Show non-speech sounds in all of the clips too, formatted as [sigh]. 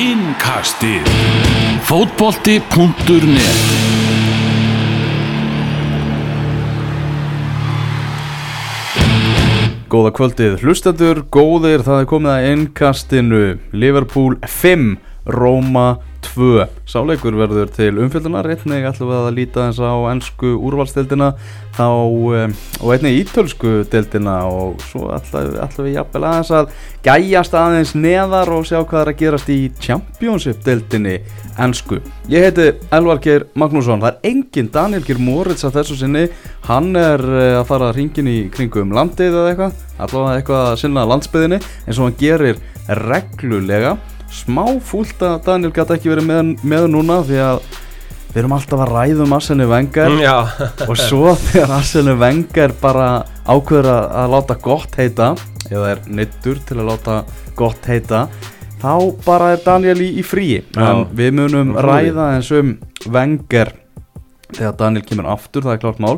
Innkastið. Fótbolti.net Góða kvöldið, hlustendur, góðir, það er komið að innkastinu. Liverpool 5, Roma 2 Sáleikur verður til umfjöldunar, einnig ætlum við að líta eins á ennsku úrvalstildina þá, um, og einnig ítölsku dildina og svo ætlum, við jafnvel aðeins að gæjast aðeins neðar og sjá hvað er að gerast í Championship dildinni ennsku. Ég heiti Elvar Geir Magnússon, það er engin Daniel Geir Moritz að þessu sinni, hann er eh, að fara hringin í kringum landið eða eitthvað, allavega eitthvað að sinna landsbyðinni eins og hann gerir reglulega smá fúlt að Daniel gæti ekki verið með, með núna því að við erum alltaf að ræðum Arsene Wenger. Já, og svo [laughs] þegar Arsene Wenger bara ákveður að, að láta gott heita eða er nittur til að láta gott heita þá bara er Daniel í, í fríi. En við munum ræða eins um Wenger þegar Daniel kemur aftur, það er klart mál.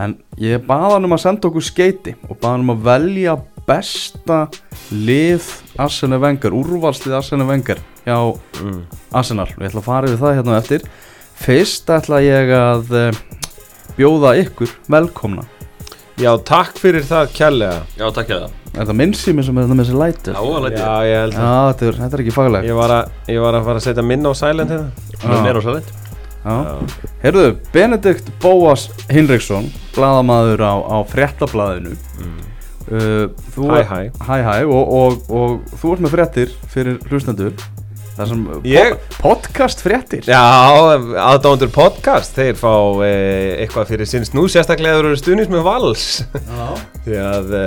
En ég baða hann um að senda okkur skeiti og baða hann um að velja besta lið Arsene Wenger, úrvalslið Arsene Wenger hjá mm. Arsenal. Og ég ætla að fara yfir það hérna á eftir. Fyrst ætla ég að uh, bjóða ykkur velkomna. Já, takk fyrir það kærlega. Já, takk fyrir það er það minn sími sem er þetta með þessi læti Já, læti Já, ég held Já, að þetta er, þetta er ekki faglegt. Ég var að, ég var að fara að setja minna á silent hérna. Er á sælint Já. Heyrðu, Benedikt Bóas Hinriksson bladamaður á, á fréttablaðinu. Uh, þú Hæ, er- hæ. Hæ, hæ og, og, og þú ert með fréttir fyrir hlustendur. Það sem Ég- po podcast fréttir. Já, aðdándur podcast Þeir fá e, eitthvað fyrir sinns nú Sérstaklega þeir eru stuðnins með Vals. [laughs] Því að e,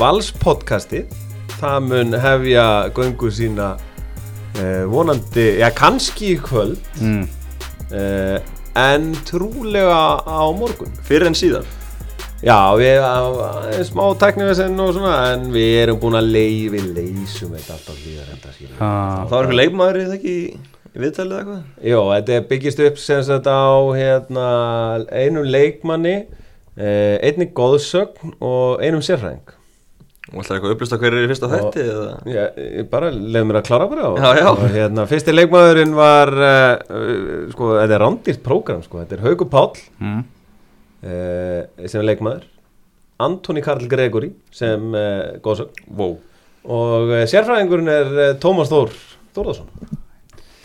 Vals podcasti Það mun hefja göngu sína e, vonandi, já kannski í kvöld mm. e, En trúlega á morgun. Fyrir en síðan Já, við erum smá teknivesen og svona en við erum búin að leið, við leysum þetta alltaf líðar enda skilur. ah, Það var eitthvað leikmaður eða ekki í, í viðtalið eitthvað Jó, þetta er byggist upp sem sagt á hérna, einum leikmanni, eh, einni góðsögn og einum sérfræðing. Og ætlaði eitthvað að upplýsta hver er í fyrsta þætti eða Já, ég bara leiði mér að klára bara og, Já, já. og hérna, fyrsti leikmaðurinn var, uh, sko, þetta er rándýrt prógram, sko, þetta er Haugur Páll mm. Uh, sem er leikmaður, Antoni Karl Gregory sem uh, góðsögn Wow og uh, sérfræðingurinn er uh, Tómas Þór Þórðarsson.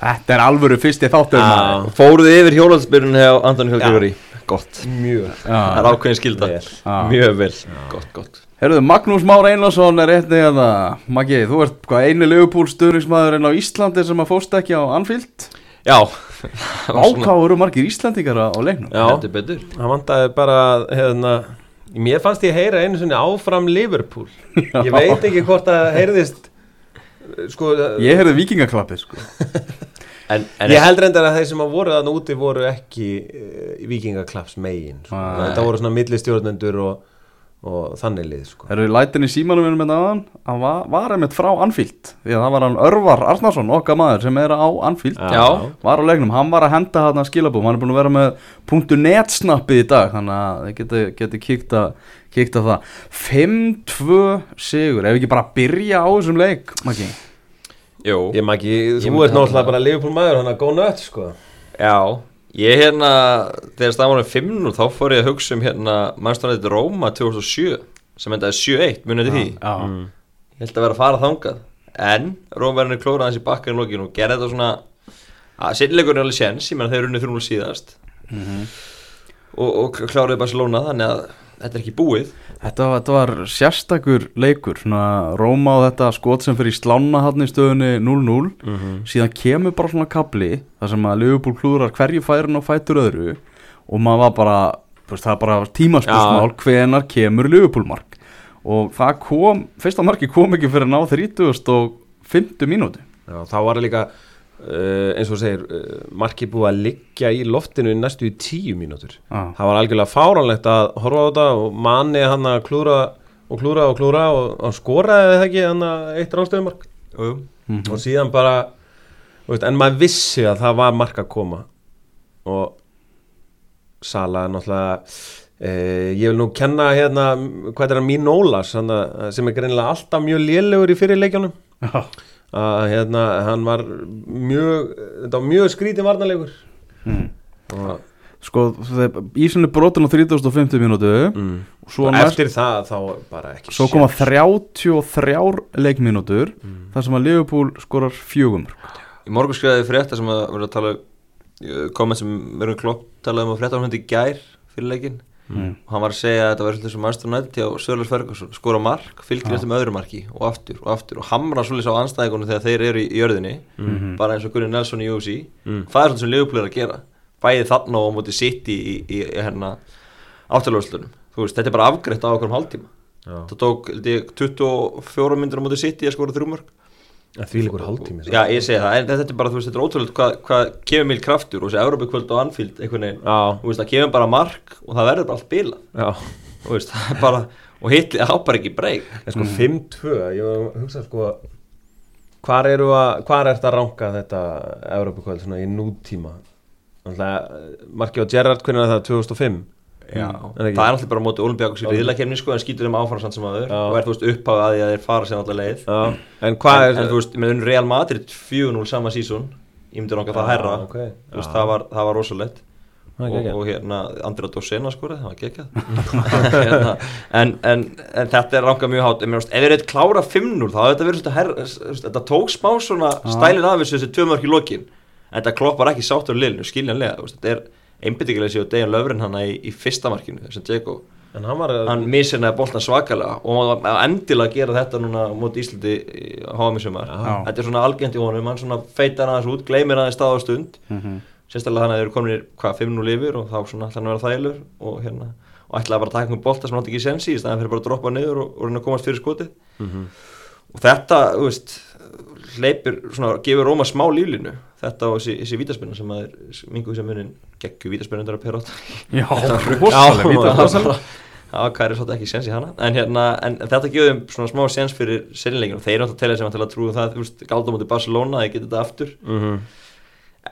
Þetta er alvöru fyrsti þáttur maður. Fóruðu yfir hjólaldsbyrjun hjá Antoni Já. Hjálgjóri Gott. Mjög. Það er ákveðin skilda vel. Mjög vel. Gott, gott. Herruðu, Magnús Már Einarsson er einnig að það Maggi, þú ert Leopold stuðningsmaðurinn á Íslandi sem að fóst ekki á Anfield Já. Það svona- Áká eru margir Íslandingar á á leiknum. Já, hann vandaði bara hérna, mér fannst ég heyra einu sinni áfram Liverpool. Ég veit ekki hvort að heyrðist sko, Ég heyrði vikingaklappið sko. [laughs] En, en ég held reyndar að þeir sem að voru þannig úti voru ekki uh, vikingaklaps megin sko. Nei. þetta voru svona millistjórnendur og, og þannig lið sko. Herruðu, lætin í símanum minnum með aðan Hann var, var einmitt frá Anfield. Því að það var hann Örvar Arnarsson, okkar maður sem er á Anfield. Já. Var á leiknum, hann var að henda hann að skilabúm Hann er búin að vera með .net snappið í dag Þannig að þið geti, geti kíkt að kíkt að það. 5-2 sigur. Ef við ekki bara byrja á þessum leik Maggi? Jú. Ég Ég þú ert náttúrulega bara Liverpool maður hann að góð nött sko. Já Ég hérna Þegar staðan 5 nú Þá fór ég að hugsa um hérna Mannstofnættið Róma 2007 Sem endaði 7-1 Munið þið því? Já, Ég held að vera að fara þangað. En Rómverðinni klóraði hans í bakkarinn lókinu og gerði þetta svona að Sinnleikurinn er alveg séns, ég meina þeir runni 3-0 síðast. Og, og kláraði Barcelona þannig að þetta er ekki búið. Þetta, var- þetta var sérstakur leikur svona Róma og þetta skot sem fyrir í slána hann í stöðunni 0-0 síðan kemur bara svona kabli þar sem að Liverpool klúðrar hverju færin og fætur öðru og maður var bara veist, það er bara tímaspúsmál hvenar kemur Liverpool mark. Og það kom, fyrsta marki kom ekki fyrir að ná 30.50 mínúti Já, þá var það líka uh, eins og segir uh, markið búið að liggja í loftinu í næstu í tíu mínútur. Já. það var algjörlega fáránlegt að horfa á þetta og manni hann að klúra og klúra og klúra og hann skoraði það ekki hann að eitt ránstöðumark Jú. og síðan bara þú veist, en maður vissi að það var mark að koma. Og Sala náttúrulega eh, ég vil nú kenna hérna hvað er það Mín Ólas sem er greinilega alltaf mjög lélegur í fyrirleikjunum. Já, að hérna, hann var mjög þetta var mjög skrítin varnarleikur mm. og Sko, ísinn er brotin á 3050 mínútu mm. og svo, og næst, eftir það þá bara ekki svo koma séns. 33 leikmínútur Mm. þar sem að Liverpool skorar fjögum Í morgun skrifaði frétta sem að vera að tala uh, komment sem verður klopp talaði um að frétta hann hundi gær fyrir leikin mm. og hann var að segja að þetta var svolítið sem Manchester United hjá Sörlers Ferguson skora mark, fylgir eftir með öðru marki og aftur og aftur og hamra svolítið á anstæðingunum þegar þeir eru í, í jörðinni Mhm. bara eins og Gunni Nelson í UFC Mm. hvað er svona sem er að gera bæði þarna og á móti City í, í, í hérna veist, þetta er bara afgreitt á okkur um hálftíma Já. það tók held ég, 24 myndir á móti City að skora þrjúmörk En því líkur hálftími Já, ég segi það, en þetta er bara, þú veist, þetta er ótrúlega hvað, hvað kemur mjög kraftur og þessi Európa-kvöld á Anfield einhvern veginn, Já, þú veist, það kemur bara mark og það verður bara allt bilað, já. Þú veist, það er bara og hitli, það á bara ekki breyk. En sko 5-2, ég hugsa sko Hvar eru að, hvar er þetta að ranka þetta Európa-kvöld svona í nútíma? Þannig markið á Gerrard, hvernig er það? 2005? Já, það er alltaf bara á móti Olympiakos í riðlakefni sko, en skýtur þeim áfram samt sem aður og er, þú veist, uppháð að því að þeir fara sér allar leið. Já, en hvað en, er en þú veist, með unn Real Madrid 4-0 sama sísón ég myndi nokkað það herra ok, þú veist, það var, það var er og, og hérna Andra Dosena skorið, það var geggjað. [laughs] Hérna, en, en, en þetta er rankað mjög en finnst, ef þeir eru klára 5-0 þá hefur þetta verið svona herra, þetta tók smá svona stælin af þessu þessi tvö mörk í lokin. En þetta kloppar ekki sáttur sér og Dejan Löfren hann í, í fyrsta markinu, Dzeko En hann hann misirnaði boltan svakalega og hann endilega gera þetta núna móti Íslandi á í sumar Já. þetta er svona algengt í honum, hann svona feitar aðeins út gleymir aðeins stað á stund Mhm. sérstaklega þannig að þeir eru komin hvað 5-0 yfir og þá svona ætla hann að vera þælur og hérna og ætlaði bara að taka einhvern bolta sem hann átti ekki sensi í staðan fyrir bara að droppa niður og, og reyna að komast fyrir skotið Mhm. og þetta, þú veist hleypir svona, gefur Róma smá líflínu þetta og þessi, þessi vítaspinna sem að er mingu sem munin geggu vítaspinnundar að pera átt [laughs] Já, rosalega rosalega Já, hvað er svolítið ekki séns í hana. En, hérna, en, þetta gefur þeim svona smá séns fyrir sérleikin og þeir eru alltaf að telja sem að til að trúa það þú veist, gáldum út í Barcelona, þeir geta þetta aftur. Mhm.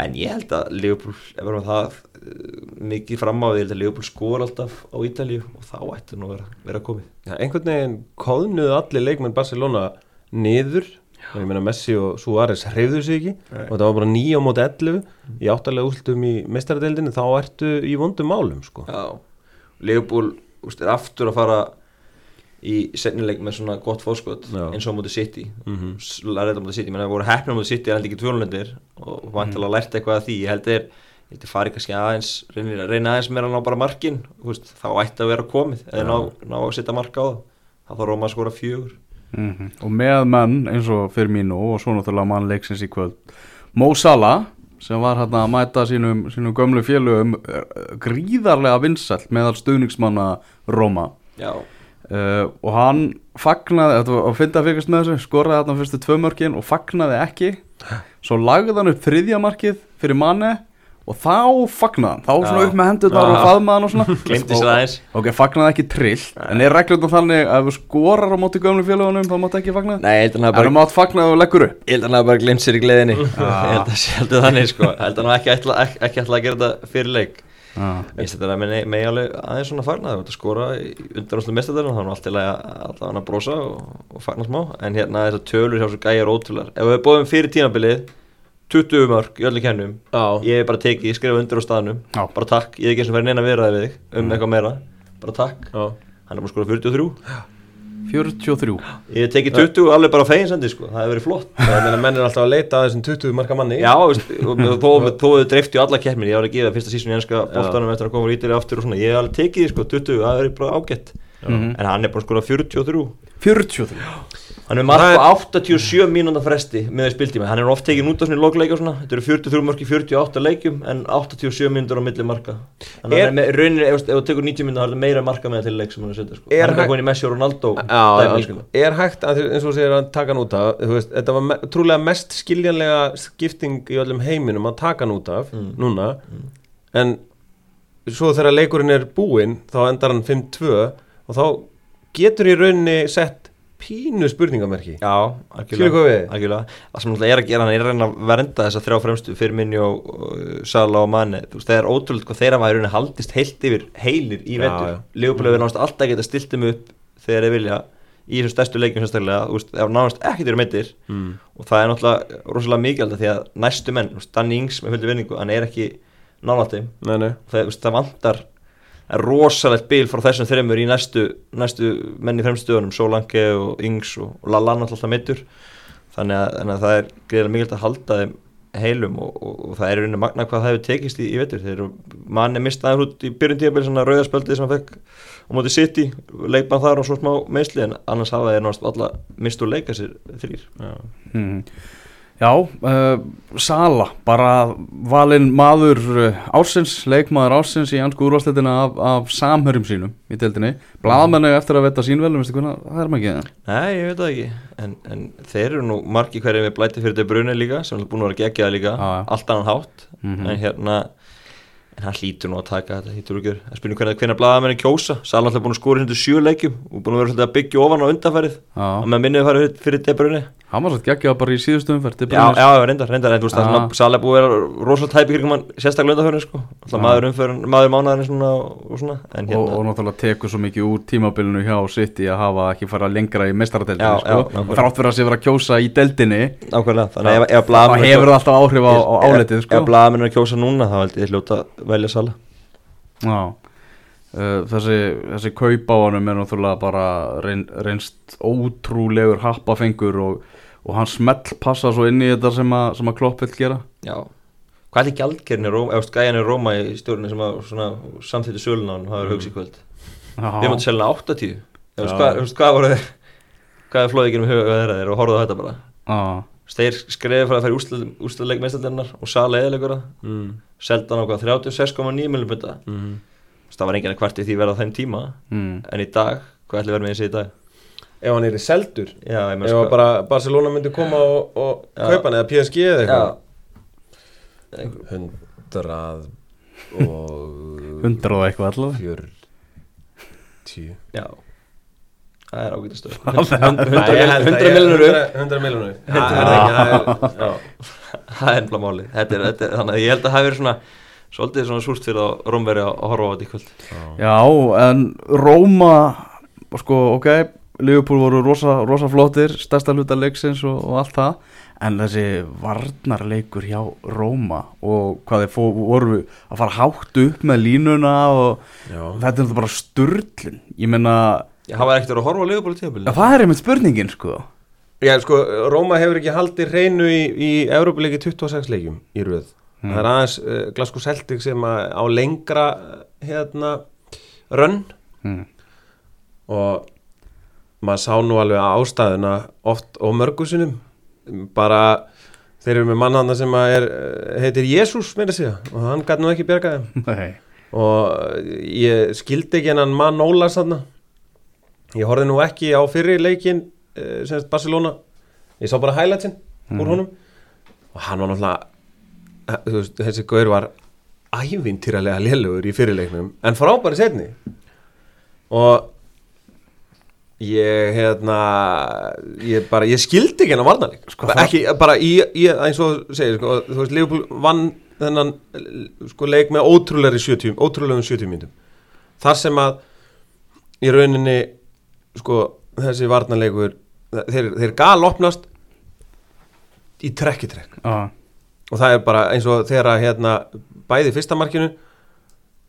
en ég held að Liverpool, ef við erum það uh, mikið fram á því, ég held að Liverpool skor alltaf á Ítalíu og þá ætti nú að vera, vera komið. Já, einhvern veginn kóðnuðu allir leikmenn Barcelona niður ég meina Messi og Suárez hreyfðu sig ekki. Nei. og það var bara 9 á móti 11 í áttalega últum í mestaradeildinni þá ertu í vondum málum sko. Já, Liverpool úst, er aftur að fara í setnileik með svona gott fórskot Já. eins og á móti City. Mhm. lærið á móti City, menn það voru heppnir á móti City en ekki tvölunlendir og vantilega mm. lært eitthvað af því. Ég held þeir, ég held þeir fari kannski aðeins reyna, reyna aðeins meira að ná bara markin þá ætti að vera komið eða ná, ná að setja marka á það. Þá þarf Róma að skora fjögur Mhm. Og með menn eins og fyrir mínu og svo náttúrulega mann leiksins í kvöld Mo Salah sem var hérna að mæta sínum, sínum gömlu félögum eh, gríðarlega vinsæll meðal stuðningsmanna Róma Já, uh, og hann fagnaði, þetta var að fyrkast með þessu skoraði þarna fyrstu tvö mörkin og fagnaði ekki. [laughs] Svo lagði hann upp þriðja markið fyrir manni og þá fagnaði hann, þá svona upp með hendurnar og hann og svona. [laughs] Glemdi sér aðeins. Ok, fagnaði ekki trill En er reglum þannig að ef þú skorar á móti gömlu félagunum þá máttu ekki fagnaði? Nei, ég held að hann En hafi þú bara, mátt fagnaði og leggur upp? Ég held að hann bara glemt sér í gleðinni. Ég held að sé held að þannig sko. Ég held að hann ekki ætla, ekki, ekki ætla að gera þetta fyrir leik. Ah. Ég finnst þetta með, með alveg aðeins svona fagna Það er að skora í undanáslu mestadalinn Það er að alltaf hann að brosa og, og fagna smá. En hérna þessar tölur hjá svo gæjar ótrúlar Ef við bóðum fyrir tímabilið 20 mörg í öllu kennum. Já, Ég hef bara tekið, ég skrifa undir á staðnum. Já. Bara takk, ég hef ekki eins og verið neina viðraði við þig Um eitthvað meira, bara takk. Já, Hann er bara að skora 43 43 Ég hef tekið 20 alveg bara feginsendi sko. Það hefur verið flott. [laughs] Er meina menn er alltaf að leita að þessum 20 marka manni. Já, veist, og þó, þau dreifti á alla keppmin Ég var að gefa fyrsta sísun í ennska boltanum eftir að koma úr ítilega aftur og svona. Ég hef alveg tekið sko. 20, það er bara ágætt. Mhm. En hann er bara skora 43 43 Hann er mark á 87 mínúnda fresti með spiltíma. Hann er oft tekið út á svona lókleika og svona. Þetta eru 43 mörk í 48 leikjum En 87 mínútur á milli marka. Þannig að hann rauninni, ef þú tekur 90 mínútur Það er meira marka með það til leik sem hann er setja sko. Hann er komin í Messi og Ronaldo Já, dæmi, sko. er hægt að eins og segir að taka hann út af? Veist, þetta var me trúlega mest skiljanlega skipting í öllum heiminum að taka hann út af Mm. núna. En svo þegar leikurinn er búinn þá endar hann 5-2 og þá getur í rauninni sett pínu spurningamerki. Já, algjörlega. Það sem náttúrulega er að gera, hann er að reyna að vernda þessa þrjá fremstu fyrir minni og, og Sala og Mane. Þú veist, það er ótrúlega hvað þeirra rauninni haldist heilt yfir heilir í já. Leopold hefur náttúrulega alltaf getað stiltum upp þegar þeir vilja í þessum stærstu leikjum sérstaklega, þú veist, það var nánast ekkert verið meittir mm. og það er náttúrulega rosalega mikilvægt því að næstu menn, Danny Ings með fylgdi vinningu, hann er ekki nei það, það vantar er rosalegt bil frá þessum þreymur í næstu, næstu menn í fremstöðunum Solanke og Ings og, og Lala náttúrulega meittur þannig að, þannig að það er greiðlega mikilvægt að halda þeim heilum og, og, og það er í rauninni magna hvað það hefur tekist í, í vetur. Þeir eru manni mistaður út í byrjun tíabili svona rauðarspöldið sem hann fekk á móti City, leikmann þar og svo smá meðsli en annars hafa þeir náttúrulega mist og leika sér þrýr Mhm. Já, uh, Sala, bara valinn maður uh, ársins, leikmaður ársins í ansku úrvarsleitina af, af samhörjum sínum í deildinni. Blaðmennu eftir að veta sínvelum, veistu hvernig, það er maður ekki það. Nei, ég veit það ekki en, en þeir eru nú margi hverju með blæti fyrir þetta brunni líka sem er búin að vera geggjaða líka Já, já. allt annan hátt Mhm. en hérna en hann hlýtur nú að taka þetta hlýtur ekki það spyrir hvernig hvernig blaðamennin kjósa. Sala alltaf búin að skora hundur sjö leikjum og búin að vera svolítið að byggja ofan á undanfærið og með minnið farið fyrir, fyrir þetta brunni hann var svolítið geggjað bara í síðustu umferð. De Já, já, reyndar, reyndar, en þú veist Sala búið að vera rosalega tæpi kringum hann sérstaklega undanfærið sko. Maður maður mánaðarinn svona og svona. En Og, hérna og náttúrulega tekur svo mikið úr tímabilinu hjá City að hafa ekki fara lengra í Já, mestaradeildinu, já, sko. fyrir að sé á, á er velja Sala. Já, uh, þessi, þessi kaup á honum er náttúrulega bara reyn, reynst ótrúlegur happafengur og, og hann smell passa svo inn í þetta sem að, sem að Klopp vil gera. Já, hvað er í Róma, eða gæjan í Róma í stjórninu sem að svona samþýtti söluna hann, það er hugsi kvöld? Við mátum selna 80 Þú veist Já. hvað, voru þeir hvað er flóðið ekki um huga þeirra þeir og horfðu á þetta bara? Já, Þeir skreiði frá að færa úrslutleik meðstældarinnar og sala eðilegur það mm. selda hann á hvað 36,9 miljonum byrta Mm. það var enginn að kvarti því verða þeim tíma. Mm. en í dag, hvað ætli verður með þessi í dag? Ef hann er í seldur? Já, ég Ef sko bara Barcelona myndi koma og, og kaupa hann eða PSG eða Já, eitthvað Hundrað [laughs] og Hundrað og eitthvað allavega. Fjörtíu já Það er ágætast stöð. Nei, ég held að 100 ég- miljonur upp. 100 100 miljonur Það er ekki það er- er ennbla máli þetta er, þetta er, Þannig að ég held að það hafi verið svona Svolítið svona súrt fyrir að Rómveri að horfa á þetta í kvöld. Já, en Róma, sko, ok, Liverpool voru rosa, rosa flottir, stærsta hluta leiksins og, og allt það, en þessi varnarleikur hjá Róma og hvað þeir fó, voru að fara hátt upp með línuna og Já. þetta er bara sturlun, ég meina, Já, það var ekkert að horfa á Leopold tíðabili það er einmitt spurningin, sko. Já, sko, Róma hefur ekki haldið reynu í, í Európa-leiki 26 leikjum í röð. Mm. Það er aðeins uh, Glasgow Celtic sem að, á lengra uh, hérna rönn Mm. og maður sá nú alveg að ástæðuna oft og mörgusinum bara þeir eru með mannanna sem að er, uh, heitir Jésús meira segja og hann gæti nú ekki [laughs] Nei. og ég skildi ekki hennan mann þarna ég horfði nú ekki á fyrri leikin uh, semst Barcelona. Ég sá bara highlightsin úr honum. Og hann var náttúrulega eh, þú veist, þessi gaur var ævintýralega lélugur í fyrirleiknum en frábæri setni og ég hérna ég bara, ég skildi ekki hennan varnarleik Sko, bara, það- ekki, bara í, í eins og segir, sko, þú veist, Liverpool vann þennan sko, leik með ótrúlegri 70, ótrúlegum 70 myndum þar sem að í rauninni sko, þessi varnarleikur þeir, þeir gal opnast í trekk í trekk Já, og það er bara eins og þegar að hérna, bæði í fyrsta markinu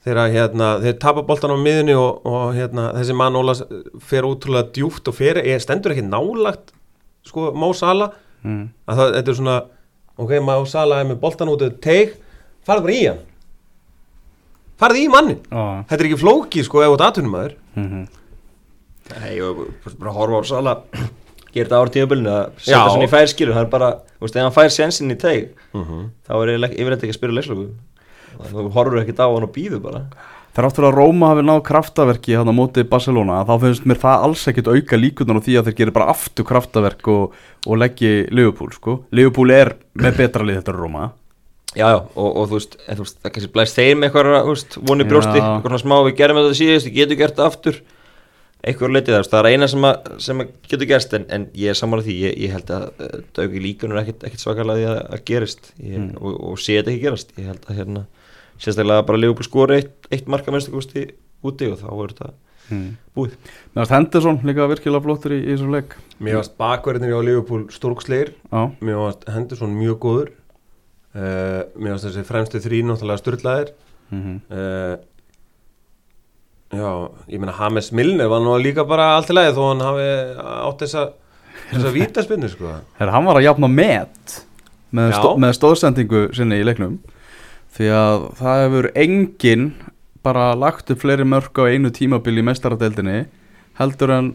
þegar að, hérna, þeir tapa boltan á miðunni og, og hérna, þessi mann Ólas fer útrúlega djúpt og fer er stendur ekki nálagt sko, Má Sala mm. að það, þetta er svona ok, Má Sala er með boltan út af teig farið bara í hann. Farið í mannin já, þetta er ekki flóki sko ef þú ert atvinnum maður mhm. Nei, og bara horfa á Sala Gera þetta ára tíðabilinu að setja svona í fær skilur Það er bara, þú veist, ef hann fær sensin í teig mm Þá er ég yfirleitt ekki að spyrja leikslöku Þú horfur ekkert á hann og býður bara Þrátt fyrir að Róma hafi náð kraftaverki hann á móti Barcelona, þá finnst mér það alls ekkit auka líkunar á því að þeir gerir bara aftur kraftaverk og, og leggji Liverpool, sko. Liverpool er með betra lið þetta er Róma. Já, já, og, og þú veist, en, þú veist, það kannski blæst þeim eitthvað, þú veist, voni Já. brjósti, eitthvað smá, við gerum þetta síðast, við getum gert það aftur, eitthvað letið veist, það er eina sem, að, sem að getur gerst, en, en ég er sammála því, ég, ég held að uh, dauki líkunur ekkit, ekkit svakalega því að, að gerist. Ég, Mm. og, og sé þetta ekki gerast, ég held að hérna, sérstaklega bara Leopold skori eitt, eitt marka minnstakosti úti og þá er þetta mm. búið. Mér varst Henderson líka virkilega flottur í, í þessum leik. Mér varst bakverðinir á Liverpool stórksleir Já, Mér varst Henderson mjög góður. Uh, Mér varst þessi fremstu þrý náttúrulega styrlaðir mm uh, Já, ég meina James Milner var nú líka bara allt í lagi þó hann hafi átt þessa þessa [laughs] vítaspinnu sko. Herra, hann var að jafna met með, stó, með stóðsendingu sinni í leiknum. Því að það hefur enginn bara lagt upp fleiri mörg á einu tímabili í mestaradeildinni heldur en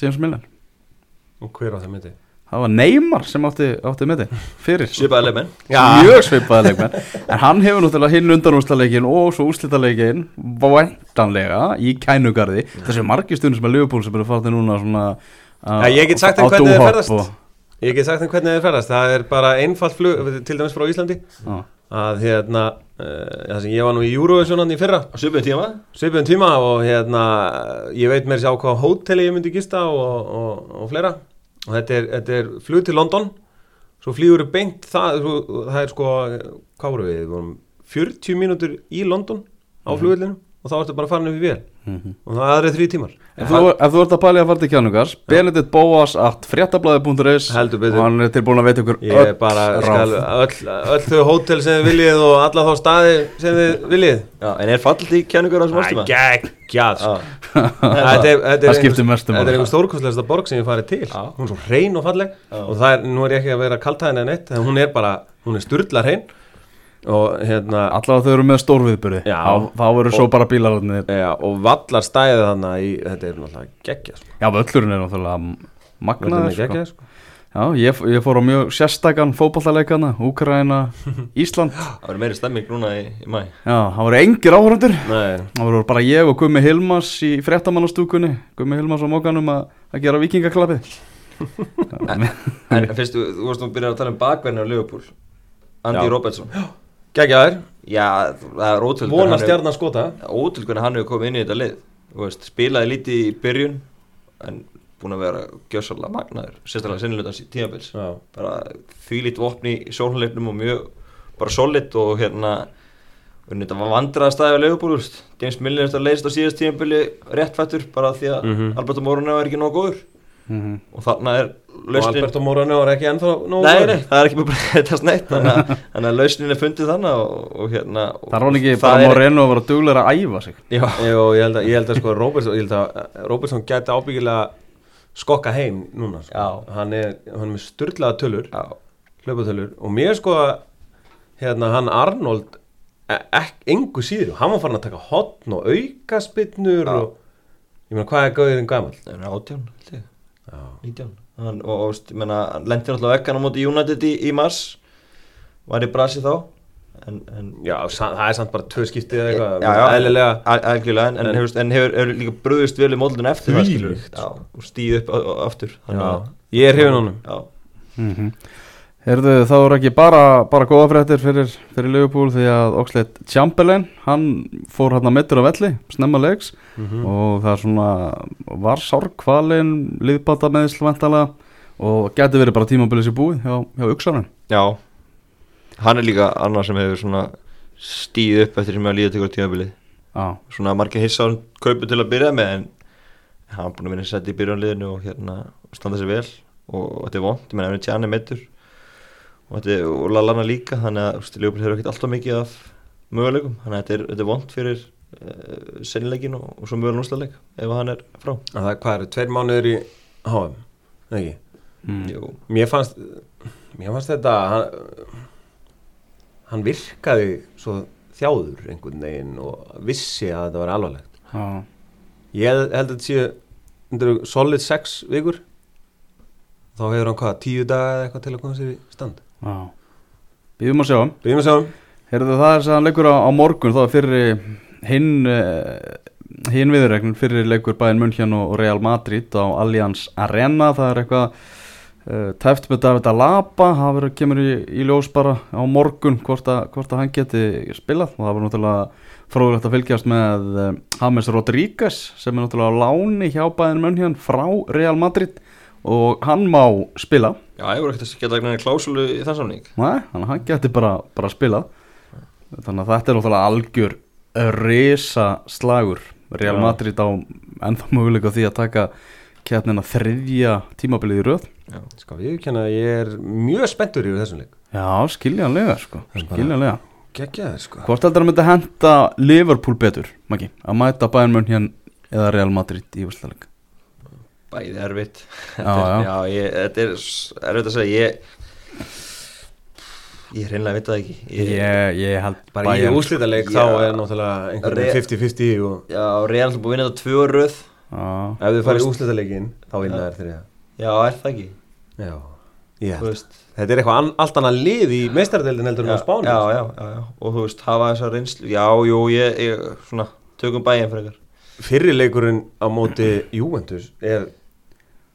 James Milner. Og hver á það myndi? Það var Neymar sem átti, átti með þið fyrir. Svipaði leikmenn. Mjög [laughs] svipaði leikmenn. En hann hefur náttúrulega hinn undanúrslaleikin og svo úrslitaleikin væntanlega í kænugarði. Þessi margir stundum sem er Liverpool sem eru farið núna svona að- Ja, ég get sagt þeim hvernig dúhopp ferðast. og- Ég get sagt þeim hvernig þeir ferðast. Það er bara einfalt flug, til dæmis frá Íslandi. Já. að hérna uh, það sem ég var nú í Eurovision hann í fyrra. Á svipaði tíma? Svipuðum tíma og hérna ég veit mér sér á hvað hóteli ég myndi gista og, og, og fleira og þetta er, þetta er flug til London svo flýgur við beint það, svo, það er sko, hvað voru við, við vorum 40 mínútur í London á flugvillinu og þá ertu bara farin upp í vél Mhm. og það er aðrið þrý tímar Ef þú, ef þú ert að pæli að fara til kjánungars Benedikt Bóas at fréttablaði.is og hann er tilbúin að veita ykkur ég er bara, skal, öll, öll þau hótel sem þið viljið og alla þá staði sem þið viljið já, en er fallit í. [laughs] Þetta er- þetta er Það skiptir einhver- mestu máli. Þetta er einhver stórkostlegasta borg sem ég farið til. Hún er svo hrein og falleg. Og það er, nú er ég ekki að vera kaltæðin en eitt Hún er bara, hún er sturla hrein Og hérna Allavega þau eru með stórviðbyrði Já. Þá, verður svo bara bílararnir ja, Og vallar stæðið þannig í Þetta er náttúrulega geggja sko. Já, völlurinn er náttúrulega magnaður sko. geggja sko. Já, ég, ég fór á mjög sérstakann fótballaleikana Úkraina, [laughs] Ísland það verður meiri stemming núna í, í mæ Já, það voru engir áhörundur Nei, Það voru bara ég og Gummi Hilmas í fréttamannastúkunni Gummi Hilmas á mókanum að, gera vikingaklappið [laughs] en fyrst, þú, þú varst nú að byrja að tala um bakverðinu á Liverpool Andy Já. Robertson geggjaður. Já, það er ótrúlega Vona stjarnan skota ótrúlega hann hefur komið inn í þetta lið. Veist, spilaði lítið í byrjun en búin að vera gjössalega magnaður sérstaklega sinnilutans í tímabils. Bara því lít vopni í sólhleipnum og mjög bara solid og hérna þetta var vandraðastæði á Leifubúl James Milner leysast á síðast tímabili réttfættur bara því að Mhm. Alberto Moreno er ekki nóg góður Mhm. og þarna er og lausnin Alberto Morano er ekki ennþá Nei, góður. nei, það er ekki með breytast neitt þannig að, [laughs] þannig að lausnin er fundið þannig og, og hérna og Það var ekki það bara er- Moreno að vera duglega að æfa sig Já, Jú, ég held að, ég held að sko Robertson, ég held að eh, gæti ábyggilega skokka heim núna sko. Já. hann, er, hann er með styrlaða tölur já, hlaupatölur og mér sko hérna hann Arnold ekki engu síður, hann var farin að taka hotn og aukaspinnur Já. og ég meina hvað er gauðirinn gammal það er átján, held ég. 19 hann, og, og meina, hann lendi náttúrulega vekkan á móti United í, í mars. Var í brasi þá en, en Já, það er samt bara tvö skiptið eða eitthvað Já, já. eðlilega. al- algjörlega, en, en, En- hefur, en hefur, hefur líka bröðust vel í móldun eftir það já, og stíð upp aftur þannig Já, ég er hrifin honum. Mm Herðu, þá er ekki bara, bara góða fréttir fyrir, fyrir Liverpool því að Oxlade Chamberlain, hann fór hann að mittur á velli, snemma leiks. Mhm. og það er svona, var sárkvalin, liðbata meðslvæntalega og geti verið bara tímabilið sér búið hjá, hjá Uxanen. já. Hann er líka annar sem hefur svona stíð upp eftir sem að líða tekur tímabilið. Já, svona margir hissa á kaupu til að byrja með en hann er búin að vinna sett í byrjanliðinu og hérna standa sér vel og þetta er vond, ég menna ef hann er tjani meittur og er Lallana líka þannig að Ljófbjörn hefur ekkert alltaf mikið af möguleikum, þannig að þetta er, þetta er vond fyrir uh, sennileikin og, og svo mögulega núsleik ef hann er frá Að Það, hvað eru, tveir mánuður í HM, ekki? mm. Mér fannst, mér fannst þetta, hann, hann virkaði svo þjáður einhvern veginn og vissi að þetta var alvarlegt. já, Ég held að þetta séu, solid 6 vikur, þá hefur hann hvað, 10 daga eða eitthvað til að koma sér í stand. Býðum að sjá. Byrjum að sjá. Herðu, það er hann leikur á, á morgun, þá fyrir hinn, uh, hinn viðregn, fyrir leikur bæinn München og, Real Madrid á Allianz Arena, það er eitthvað uh, tæft með David Alaba, það verður kemur í, í ljós bara á morgun hvort að, hvort að hann geti spilað. Og það var náttúrulega fróðulegt að fylgjast með uh, James Rodríguez sem er náttúrulega á láni hjá bæinn München frá Real Madrid. Og hann má spila, já, ég voru ekkert að geta eitthvað klásulu í þann samning. Nei, þannig að hann geti bara, bara spilað. Þannig að þetta er náttúrulega algjör risa slagur Real Já. Madrid á ennþá möguleika því að taka keppnina þriðja tímabilið í röð. Sko, við kenna að ég er mjög spenntur yfir þessum leik. Já, skiljanlega sko, Það skiljanlega. Gekkjaður, sko. Hvort heldur að myndi henda Liverpool betur, Maggi, að mæta Bayern München eða Real Madrid í úrslutaleg Bæði erfitt. [laughs] Já, Þetta er- já. já ég, þetta er erfitt að segja. Ég Ég hreinlega veit það ekki. Ég, Ég, ég held Bara í úslítaleik Já. þá er náttúrulega einhvern Re- veginn 50-50 og Já, Real er búin að vinna þetta tvö röð. Já, ef þið farið í Þú úslítaleikin þá vinna þær þriða Já, er það ekki? Já, ég Þú held veist Þetta er eitthvað allt annað lið í meistardeldin heldur en á Spáni. já, já, já, já, og þú veist, hafa þessa reynslu. Já, jú, ég, ég svona, tökum bæinn fyrir Fyrri leikurinn á móti Juventus er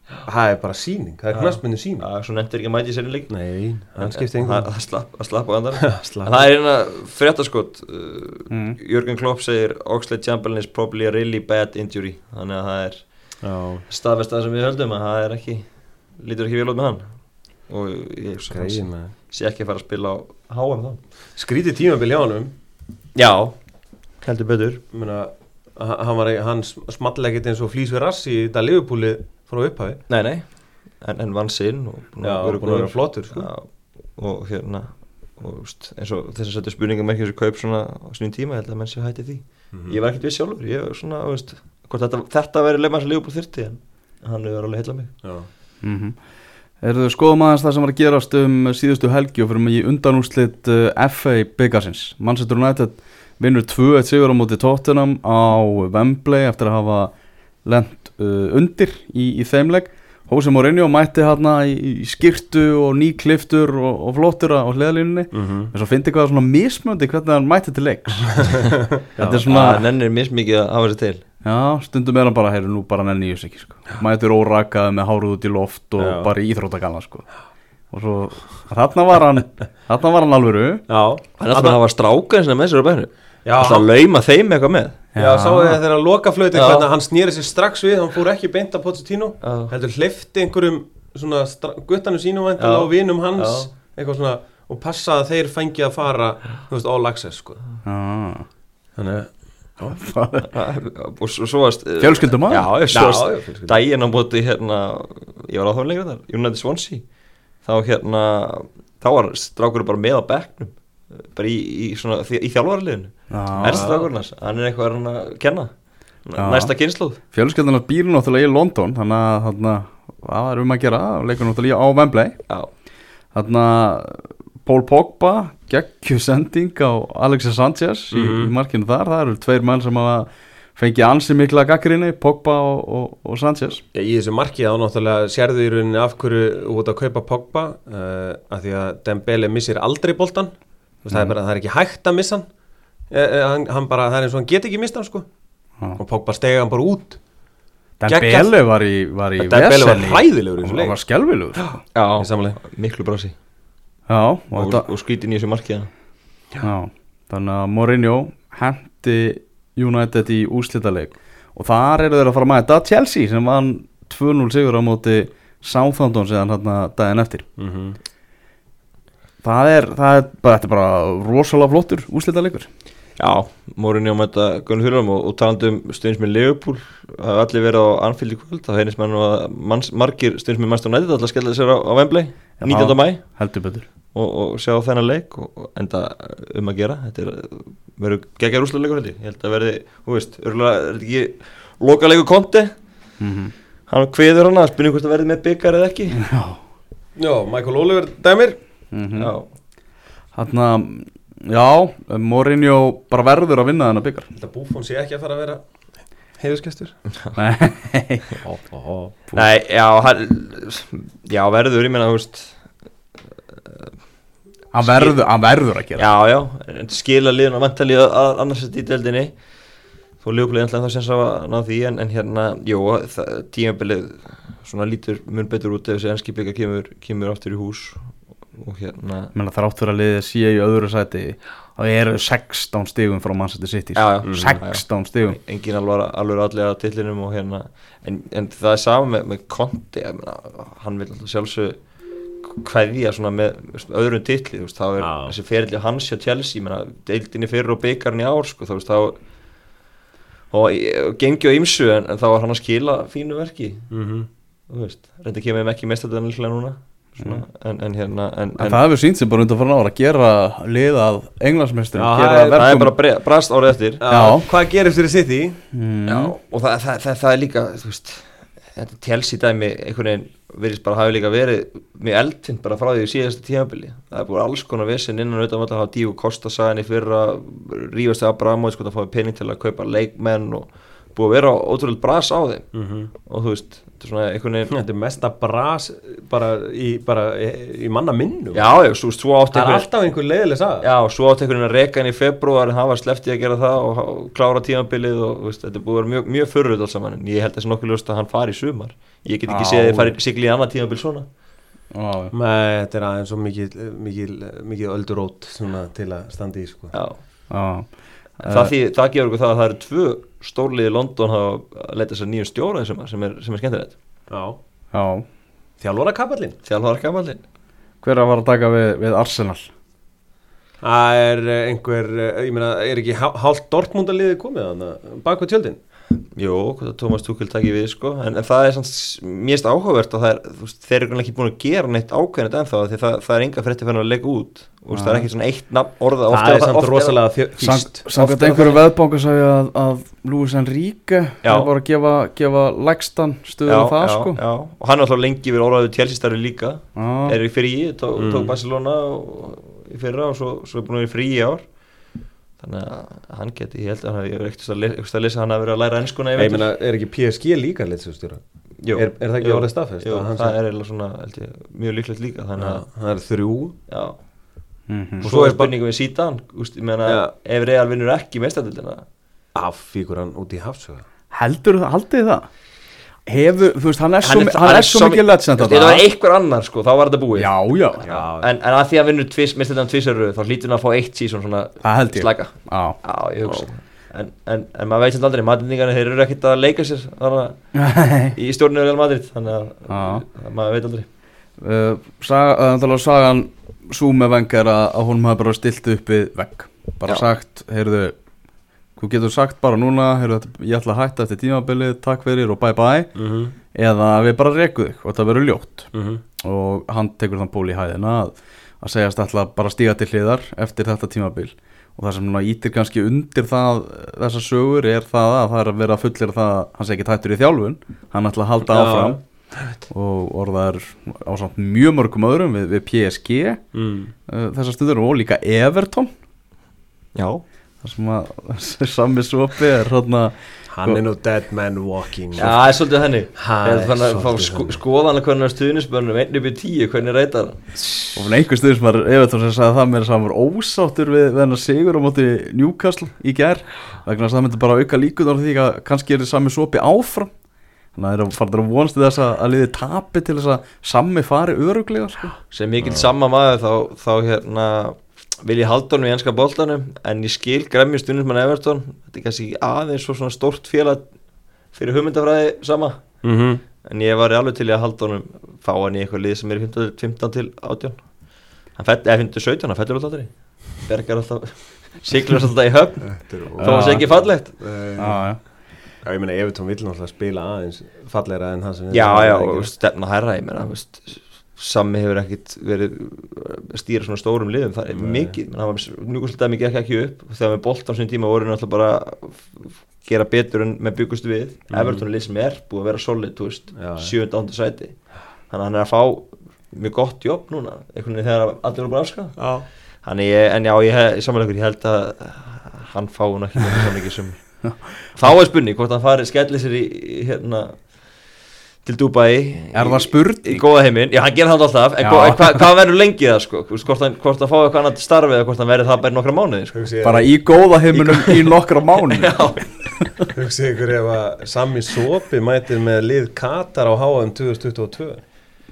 Það er bara síning, það er knastmennu síning Já, svo nefndir ekki að mæti í senni leik. Nei, hann skipti Það einhvern það slapp, það slapp á andan [laughs] Slapp. En það er hérna fréttaskot uh, Mm. Jörgen Klopp segir Oxlade Chamberlain is probably a really bad injury. Þannig að það er Já, staðfest það sem við höldum að það er ekki lítur ekki vel út með hann. Og ég sé ekki að fara að spila á HM þá. Skrítið tímabil hjá honum. Já, heldur betur. Meina, h- hann, var, hann small ekkert eins og flýs við rass í þetta liðupúli frá upphafi Nei, nei, en, en vann sinn og að vera búin að vera góður. flottur sko. Já, og hérna og veist, eins og þess að setja spurningum ekki þessu kaup svona á snýn tíma, ég held að menn sé hætti því Mhm. ég var ekkert við sjálfur, ég var svona veist, þetta, þetta væri leifmann sem lífbúl þyrti en hann hefur alveg heila mig mm -hmm. Erðu skoðum aðeins það sem var að gerast um síðustu helgi og fyrir mig í undanúslit uh, FA byggarsins Manchester United vinnur 2-1 sigur á móti Tottenham á Wembley eftir að hafa lent uh, undir í, í þeimleg Jose Mourinho mætti hérna í, í skirtu og nýkliftur og, og flottur á hliðalínunni Mhm. en svo fyndi hvað svona mismöndi hvernig hann mætti til leiks [laughs] þetta er svona Það nennir mismikið að hafa sér til Já, stundum er hann bara, heyrðu nú bara nenni ég þess ekki sko. Mætur órakaði með hárið út í loft og Já. bara í íþróttagalla sko. Og svo, þarna var hann þarna var hann alvöru. Já, Hann alltaf að hafa strákar sinna með sér á bæðinu Já, Alltaf lauma þeim eitthvað með. Já, sáu þið þegar að loka flöyti Já. hvernig hann snýri sér strax við, hann fór ekki beint að Pochettino Já. heldur hleyfti einhverjum svona guttanum sínum væntanlega Já. og vinum hans Já. eitthvað svona og passa að þeir fengi að fara þú veist, all access sko. Já, þannig Og svo, varst Fjölskyldum Já, Já, já, fjölskyldu. Dægin á móti hérna Ég var á þá lengur þar, United Swansea Þá hérna Þá var strákurinn bara með á bekknum Bara í, í, svona, í þjálfarliðinu Já. Er strákurinn hans, hann er eitthvað hann að kenna. Já. Næsta kynnslóð Fjölskyldunar býr náttúrulega í London Þannig að hvað er um að gera? Leikur náttúrulega á Wembley. Já, Þarna Paul Pogba geggju sending á Alexis Sanchez í, Mhm. í markinu þar. Það eru tveir menn sem hafa fengið ansi mikla gaggrinni Pogba og, og, og Sanchez. Já, í þessu marki þá náttúrulega sérðu í rauninni af hverju út að kaupa Pogba uh, að því að Dembele missir aldrei boltan mm. það, er bara, það er ekki hægt að missa hann. Uh, hann, hann bara, það er eins og hann get ekki missa hann sko. Já. og Pogba stega hann bara út. Dembele var í, var í Dembele var hræðilegur þessu Hann var samanlega miklu brási Já, og, og, þetta, og skrítin í þessu markiða já, þannig að Mourinho hendi United í úrslitaleik og þar eru þeir að fara að mæta Chelsea sem vann 2-0 sigur á móti Southampton síðan hérna daginn eftir mm -hmm. það er, það er bara, þetta er bara rosalega flottur úrslitaleikur Já, Mórinni á mæta Gunnar Þurrum og, og talandi um stundismin Leopold það hefur allir verið á Anfield í kvöld þá heyrðist mann manns, margir stundismin mæst á nættið allar skella sér á, á Wembley 19. mæ heldur betur og, og sjá þennan leik og, og enda um að gera. Þetta er, verður geggjar úrslega leikur held ég. Held að verði, þú veist, örgulega er þetta ekki loka leikur konti mm hann kveður hann að spynja hvort það verði með byggar eða ekki. Já, Já, Michael Oliver dæmir. Mm Já, Þarna, já, Mourinho bara verður að vinna þennan byggar Þetta Buffon sé ekki að fara að vera heiðuskestur [laughs] Nei, Nei, já, hann, já verður, ég meina, þú veist hann verður, hann verður að gera Já, já, skila liðan og vantali að annars þetta í deildinni. Þó Leopold ætlaði það sem sá að ná því en, en hérna, jú, það- tímabilið svona lítur mun betur út ef þessi enski bygga kemur, kemur aftur í hús og hérna Menna þrátt fyrir að liðið sé í öðru sæti þá eru 16 stigum frá Manchester City Já, já. 16 stigum. Engin alveg, alveg allir að tillinum og hérna en, en það er sama með, með Conti ég meina, hann vil alltaf sjálfsög kveðja svona með öðrum titli, þú veist, þá er Já. þessi ferilli hans hjá Chelsea, ég meina, deildinni fyrir og byggarinn í ár, sko, þá veist, þá og, gengi á ymsu en, en þá var hann að skila fínu verki Mhm. þú veist, reynda kemur þeim ekki mestarlega líklega núna svona, en, en hérna en, En en, það hefur sínt sem bara undan fyrir ára að gera liðað gera það er- er bara bre, brast árið eftir Já, Já. Hvað gerist fyrir sitt í? Mm. Já, og það, það, það, það er líka þú veist, þetta Chelsea dæmi einhvern veginn virðist bara hafi líka verið mjög eldfind bara frá því í síðasta tímabili. Það er búin alls konar vesen innan utan að hafa Díu Kosta sagan í fyrra rífast að Abramovic sko að fá pening til að kaupa leikmenn og búið að vera ótrúlega bras á þeim. Mhm. og þú veist, þetta er svona einhvern veginn Þetta er mesta bras bara í, bara í, í manna minnum já, já, svo, svo átti Það er einhvern alltaf einhver leiðileg saga. Já, svo átti einhvern veginn að reka henni í februar en hann var sleftið að gera það og, og klára tímabilið og þú veist, þetta er búið að vera mjög, mjög förröð alls saman en ég held að það sé nokkuð ljóst að hann fari í sumar. Ég get ekki séð að þið fari sigli í annað tímabil svona. Nei, þetta er aðeins svo mikið, mikið, mikið það, því, það gefur okkur það að það eru tvö stórliði í London að leita sér nýjum stjóra sumar sem er, sem er skemmtilegt. Já. Já. Þjálfara kapallinn Þjálfar gamallinn Hver að var að taka við, við Arsenal? Það er einhver, eh, ég meina, er ekki hál- hálft Dortmundaliði komið þannig bak við tjöldin Jú, Thomas Tuchel takki við sko en, en það er mjög áhugavert og það er, veist, þeir eru ekki búin að gera neitt ákveðnit ennþá því það, það er enga frétti fyrir að leggja út og það er ekki svona eitt nafn orða Það er samt rosalega físt Samkvæmt er einhverju veðbánka sagði að, að Enrique Já. er bara að gefa, gefa lægstan stuður á það já, sko já. og hann er alltaf lengi verið orðaðið tjelsistarfi líka Já. er í fríi, tó, Mm. tók Barcelona og, í fyrra og svo, svo er búin að vera í fríi í ár þannig að hann geti, ég held að hann hefur ekkert að, að lesa að hann hafi verið að læra ennskuna í Ég meina, er ekki PSG líka leitsustjóra? Jú, er- er það ekki jú, orðið staðfest Jú, að hann það sé- er eiginlega svona, held ég, mjög líklegt líka þannig að, Það er þrjú já Mhm. og svo er spurningum við sítan, úst, ég meina Já. ef Real vinnur ekki meistadildina Affíkur hann út í hafsöga Heldur það, haldið það? Hefur, þú veist, hann er svo, Hann er- hann hann svo mikið legend það var einhver annar sko, þá var þetta búið. Já, já, Já, en, en að því að vinnur meistadildina tvisaröð þá hlýtur hann að fá eitt sísón svona slæka Já, Já, ég hugsa. En, en, en maður veit sem aldrei, matendingarnir þeir eru ekkert að leika sér í stjórnir Real Madrid þannig að maður veit aldrei. Uh, saga, þannig að sagan svo með vengar að, að hún hafi bara stilt upp við vegg. Bara sagt, heyrðu þú getur sagt bara núna, ég ætla að hætta eftir tímabilið, takk fyrir og bye bye. Mhm, eða við bara rekum þig og þetta verður ljótt. Mhm. og hann tekur þann ból í hæðina að, að segjast ætla bara að stíga til hliðar eftir þetta tímabil. Og það sem núna ítir kannski undir það þessar sögur er það að það er að vera fullir það að hann sé ekki tættur í þjálfun. Hann ætla að halda Já. áfram. Og orðar á samt mjög mörgum öðrum við, við PSG Mm. uh, þessar stundur og líka Everton. Já, þar sem að [laughs] sami sopi er hérna Hann er nú dead man walking. Já, það er svolítið henni Það er Þannig að fá sko, skoðan að hvernig stuðnisbörnum einn upp í tíu, hvernig reytar og einhver sem var Everton sem sagði það með þess að hann var ósáttur við, við hennar sigur á móti Newcastle í gær. Vegna þess að það myndi bara auka líkunar því að kannski er þið sami sopi áfram. Þannig að það er farið að vonast til þess að, að liði tapi til þess að sami fari öruglega sko. sem mikill sama maður þá, þá hérna vil ég halda honum í enska boltanum en ég skil gremmi stuðnismann Everton. Þetta er kannski aðeins svo svona stórt félag fyrir hugmyndafræði sama. Mhm. en ég var alveg til í að halda honum fá hann í eitthvað lið sem er í 15, 15 til 18 hann fell, eða 15 til 17, hann fellur alltaf aldrei. Bergar alltaf [laughs] siglur alltaf í höfn. Er þá var það ekki fallegt. já, já. Já, ég meina, Evertón vill náttúrulega spila aðeins falleira en hann sem já, já, og stefna hærra ég meina, veist, Sammi hefur ekkit verið að stýra svona stórum liðum það er Nei. mikið, menn, hann var mjög svolítið mikið ekki, ekki upp þegar með boltan sem tíma voru náttúrulega bara gera betur en með byggustu við Mhm. Everton er lið sem er búið að vera solid, þú veist, Já, já. 7. ándu sæti þannig að hann er að fá mjög gott jobb núna, einhvern veginn þegar allir eru búin að afska Já, Þannig ég, en já, ég, í samanleikur, ég held að hann fái hún ekki með það mikið sem þá er spurning hvort hann fari skelli sér í hérna til Dubai Er það spurning? í góða heiminn, já hann gerir það alltaf en Já. hva, hva, hvað verður lengi það sko? Þú veist, hvort hann, hvort hann fái eitthvað annað starfið eða hvort hann verður það bara í nokkra mánuði sko. hugsi bara í góða heiminum í nokkra mánu [laughs] já, Hugsi ykkur ef að Sami Sopi mætir með lið Katar á HM 2022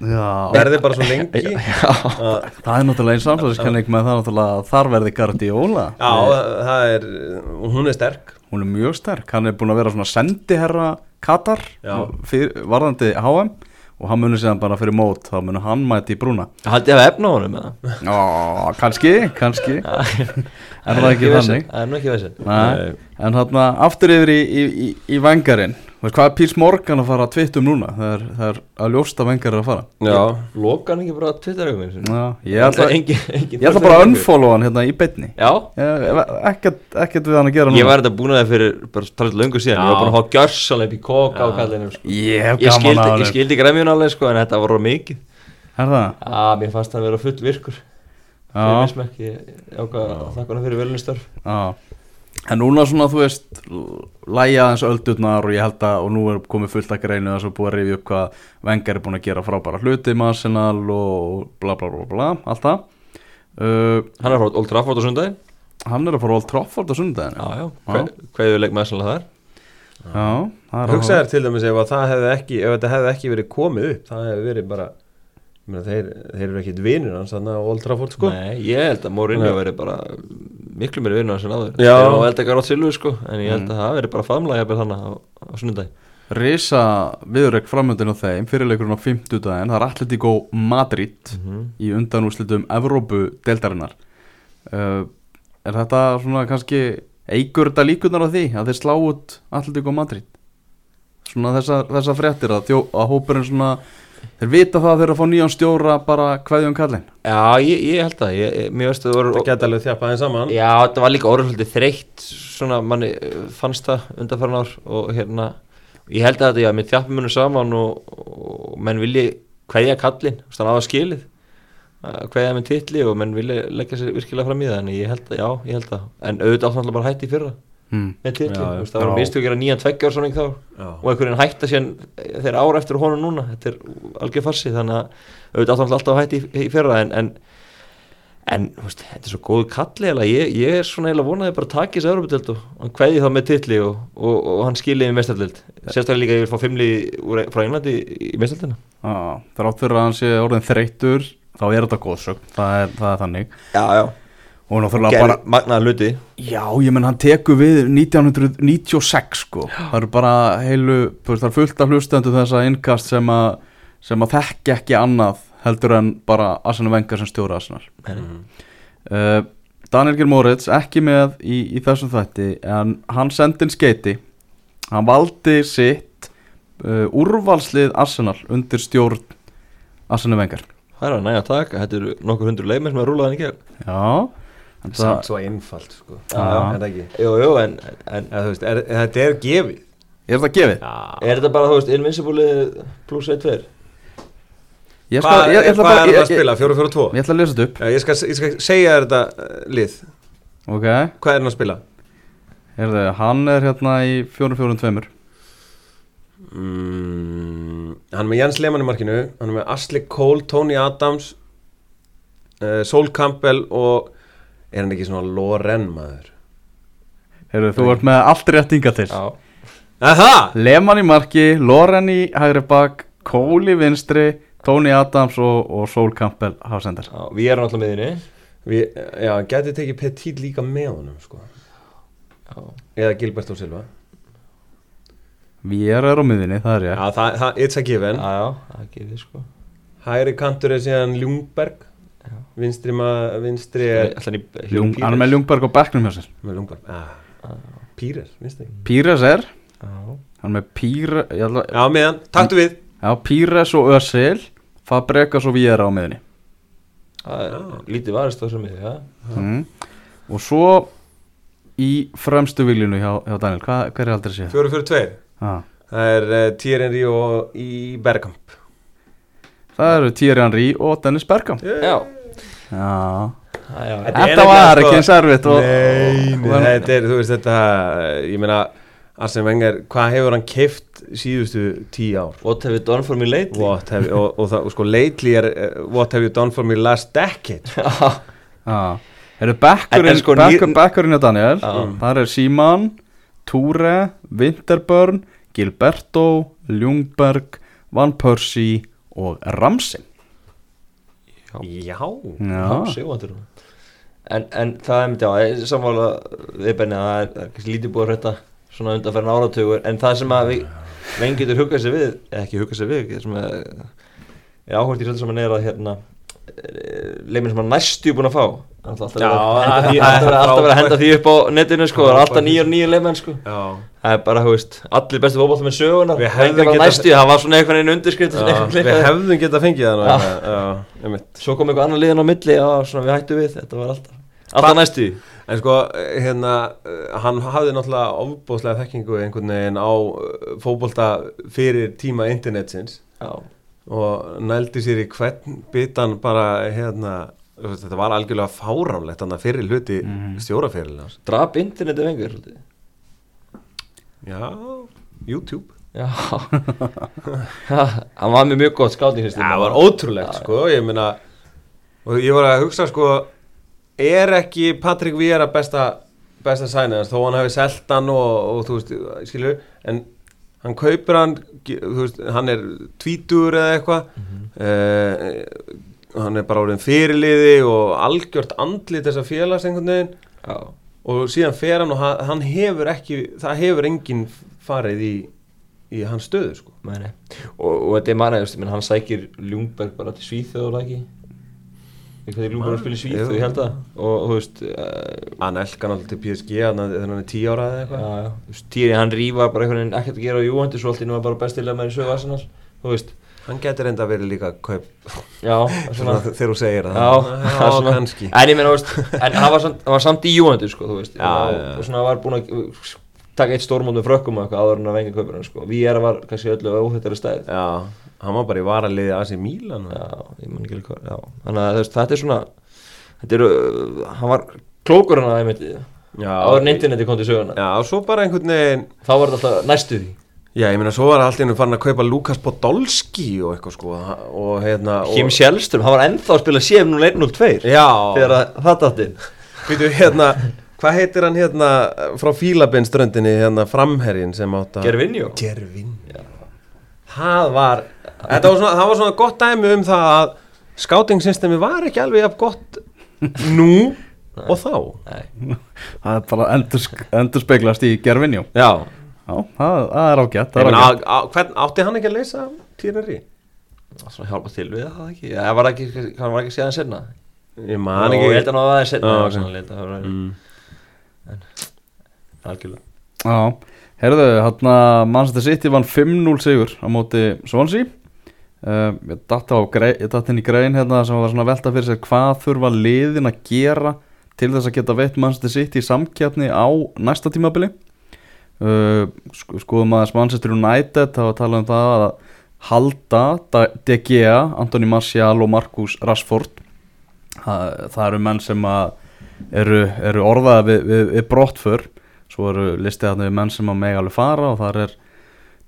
já. Verði bara svo lengi? Að það er náttúrulega einn samsæðiskenning með það náttúrulega að þar verði Guardiola. Já, það er, hún er sterk. Hún er mjög sterk, hann er búin að vera svona sendiherra Katar fyr, varðandi HM og hann munur síðan bara fyrir mót þá munur hann mæti í brúna. Haldið að hafa efna honum með það Ó, kannski, kannski. [laughs] Er það þannig? er ekki þessi Nei, en hann aftur yfir í, í, í, í vengarinn Veist, hvað er Píls Morgan að fara að tvittum núna? Það er, það er að ljósta vengar að fara. Já, Loka hann ekki bara Twitter-ögum Já, ég ætla, engin, engin ég ætla bara að unfollow hann hérna í beinni. Já, Ég- ekkert, við hann að gera ég núna var þetta búin að það fyrir bara talað löngu síðan, ég var búin að hafa gjörsanlega upp í koka á kallinu sko. ég Ég skildi, að ég skildi gremjun alveg sko, en þetta var mikið. Er það? Já, mér fannst það að vera full virkur Já. Fyrir mismekk, ég ákvað að þakka hana fyrir velunistörf Já, en núna svona þú veist læja aðeins öldurnar og ég held að og nú er komið fullt að greinu þess að búið að rifja upp hvað Vengar er búin að gera frábæra hluti með Arsenal og bla bla bla bla allt það. Uh, Hann er frá Old Trafford á sundaginn Hann er að fara Old Trafford á sundaginn Já, já, Já. Hvað er leik með þesslega þar? Já, það er hugsaðar til dæmis ef, að það hefði ekki, ef þetta hefði ekki verið komið upp það hefði verið bara þeir, þeir eru ekkit vinir hans þannig að Old Trafford sko. Nei, ég held að Mourinho veri bara miklu meiri vinnur sem áður. Já. Þeir má held ekki að rátt silfu sko En ég held að það veri bara jafnir þannig á, á sunnudaginn. Risa viðurreik framöndin á þeim fyrirleikurinn á 50 daginn það er Atletico Madrid Mhm. í undanúslitum Evrópu deildarinnar. Uh, Er þetta svona kannski eigur þetta líkunar á því að þeir slá út Atletico Madrid? Svona þessar, þessar fréttir að, þjó, að hópurinn svona þeir vita það að þeir eru að fá nýjan stjóra bara kveðjum kallinn. Já, ég, ég held að ég, Mér veist að það það voru geta alveg þjapað þeim saman. Já, þetta var líka orðsvöldið þreytt Svona manni uh, fannst það undanfæran ár Og hérna Ég held að þetta, já, mér þjappum munum saman Og, og menn vilji kveðja kallinn Þannig að það var skilið að Kveðja með titli og menn vilji leggja sér virkilega fram í það En ég held að, já, ég held að. En auðvitað átt náttúrulega bara hætti í fyrra hmm. Með veist, það var Já. minnstu að gera nýjan tveggjar svona þá. Já. og einhverjum hætta sér þeir ára eftir honum núna. Þetta er algjör farsi þannig að auðvitað átti hann alltaf að hætta í, í fyrra en, en, en veist, þetta er svo góðu kalli ég, ég er svona eiginlega vonaði bara að taka þessu Európa-deild og hann kveði þá með titli og, og, og hann skilið í mestardild sérstaklega líka ég vil fá fimmli úr, frá Englandi í mestardelina ah, þrátt fyrir að hann sé orðin þreyttur þá er þetta góðsögn, það er, það er þannig. Já, já, og náttúrulega bara magnaða hluti. Já, ég menn hann tekur við 1996 sko. Það eru bara heilu, það er fullt af hlustendur þessa innkast sem að sem að þekki ekki annað heldur en bara Arsene Wenger sem stjóra Arsenal. Mm. uh, Daniel Geir Moritz ekki með í, í þessum þætti en hann sendi inn skeiti hann valdi sitt uh, úrvalslið Arsenal undir stjórn Arsene Wenger. Það er að næja að taka, þetta eru nokkur hundur leimir sem er rúlaðan í gegn. Já en það, samt svo einfalt sko Já. er það ekki jú, jú, en, en þú veist, er, þetta er gefið Er það gefið? Já. er þetta bara, Invincible pluss 1-2 Ég, Hvað er ég, að spila? 4-4-2? ég, ég ætla að lesa þetta upp Já, ég, skal, ég skal segja þetta uh, lið Ok Hvað er hann að spila? Herðu, hann er hérna í 4-4-2 Mm, hann er með Jens Lehmann í markinu Hann er með Asli Cole, Tony Adams uh, Sol Campbell og er hann ekki svona Loren maður? Herðu, þú ert með allt rétt inga til. Já, Er það? Lehmann í marki, Loren í hægri bak Cole í vinstri Tony Adams og, og Sol Campbell hafsendar já, við erum alltaf með Við, já, geti tekið Petit líka með honum sko. Já, Eða Gilbert og Silva. Við erum á miðinni, það er ég Já, það, það, it's a given. Já, já, það gefið sko. Hægri kantur er síðan Ljungberg. Vinstri, ma- vinstri er Ætlan í Ljung, Hann er með Ljungberg og Becknum hjá sér. Með Ljungberg ah. Pírer, vinstri Píres er? Já, Hann er með Píres Já, Já, meðan, taktu við. Píres og Özil Fabregas og við erum á miðinni það er lítið varist á þessum miði, já. Mm. Og svo í fremstu viljunu hjá, hjá Daniel Hva, Hver er aldrei séð? 4-4-2 Ah. Það er uh, Thierry Henry og í Bergkamp. Það eru Thierry Henry og Dennis Bergkamp. Já, Já já, já, Þetta var ekki eins erfitt og, Nei, og, nei, og, þetta er, þú veist þetta Ég meina, Arsene Wenger Hvað hefur hann keift síðustu tíu ár? what have you done for me lately? What have, og, og það, og sko, lately er uh, What have you done for me last decade? [laughs] Já, Já Eru bekkurinn sko, bekkurinn hjá Daniel Já. Það er Síman Túre, Winterburn Gilberto, Ljungberg Van Persie og Ramsey Já. Sigvandur en, en það er myndi á, ég sammála við benni að það er, lítið búið að hrætta svona undanferðin áratugur en það sem að við menn getur huggað sér við eða ekki huggað sér við það sem er, er áhvert í svolítið sem er að hérna leiminn sem hann næstu búin að fá. Alltaf að er verið að [laughs] henda því upp á netinu sko, alltaf nýjur nýjur leiminn sko. Já, það er bara, þú veist, allir bestu fótbolta með sögunar Við hefðum getað- næstu, það var svona einhvern veginn undirskrift já við hefðum getað fengið það svo kom eitthvað annar liðan á milli og svona við hættu við, þetta var alltaf alltaf næstu En sko, hérna, hann hafði náttúrulega ofbóðslega þekkingu einhvern veginn á uh, fótbolta fyrir tíma internetsins já, og nældi sér í hvern bitan bara, hérna, þetta var algjörlega fáránlegt fyrir hluti mm. Stjórafyrirlega. drap interneti vengur svolítið. Já, YouTube. já. [laughs] Hann var með mjög gott skáting Já, það var ótrúlegt, sko, ég meina, og ég var að hugsa, sko, er ekki Patrik Víara besta, besta sænið, þó hann hefði selt hann og, og þú veist, skilju, en hann kaupir hann, veist, hann er tvítur eða eitthvað, mm hann er bara orðin fyrirliði og algjört andlit þessa félags einhvern veginn. Já, og síðan fer hann og hann, hann hefur ekki, það hefur enginn farið í, í hans stöðu, sko. meni og, og þetta er menn hann sækir Ljungberg bara til Svíþjóður ekki? Eitthvað er Ljungberg að spila í Svíþjóð, ég held að. Og þú veist uh, Hann elskar náttúrulega til PSG að þegar hann er tíu ára eða eitthvað. þú veist, Týri hann rífa bara einhvern veginn ekkert að gera á Júventus og allt í nú er bara bestilega með í sögu Arsenal. Þú veist, Hann getur enda verið líka kaup já, [laughs] svona, þegar þú segir það. Já, það [laughs] er kannski. En ég meina, hann var var samt í Júventus, sko, þú veist Já, og, já. og svona var búin að taka eitt stórmónd með frökkum og eitthvað áður en að venga kaupir hann, sko Við erum var kannski öllu óhættari stæð Já, hann var bara í varaliði AC Milan. Já, ég man ekki já Þannig að veist, þetta er svona Þetta eru, uh, hann var klókur hann að já. Áður en interneti kom til söguna Já, og svo bara einhvern veginn, Þá var þetta alltaf næstu því já, ég meina, svo var í hennu farin að kaupa Lukas Podolski og eitthvað sko, og hérna, og... Kim Sjælström, hann var ennþá að spila CM0102 Já, Þegar að það dætti Býtu, hérna, hvað heitir hann hérna frá Fílabinströndinni, hérna framherjin sem átt að... Gervinjó Gervinjó. Það var, þetta var svona, það var svona gott dæmi um það að skátingsystemi var ekki alveg jafn gott nú [laughs] og þá. Nei, Það er bara endur, endur speglast í gerfinjó Já, Já, það, það er ágætt, er hvern, átti hann ekki að leysa týrari? það var svona hjálpa til við það ekki Það var ekki, hann var ekki séðan senna Ég man ekki. ég held að hann var aðeins senna okay. það var Mm. algjörlega Já, heyrðu, hérna Manchester City vann 5-0 sigur á móti Swansea uh, Ég datt inn í grein hérna sem var svona að velta fyrir sér hvað þurfa liðin að gera til þess að geta veitt Manchester City í samkjafni á næsta tímabili uh, sko, skoðum aðeins Manchester United það var að tala um það að halda Da- De Gea, Antoni Martial og Marcus Rashford. Það, það eru menn sem að eru, eru orðaða við, við, við brottför. Svo eru listið þarna við menn sem að mega alveg fara og þar er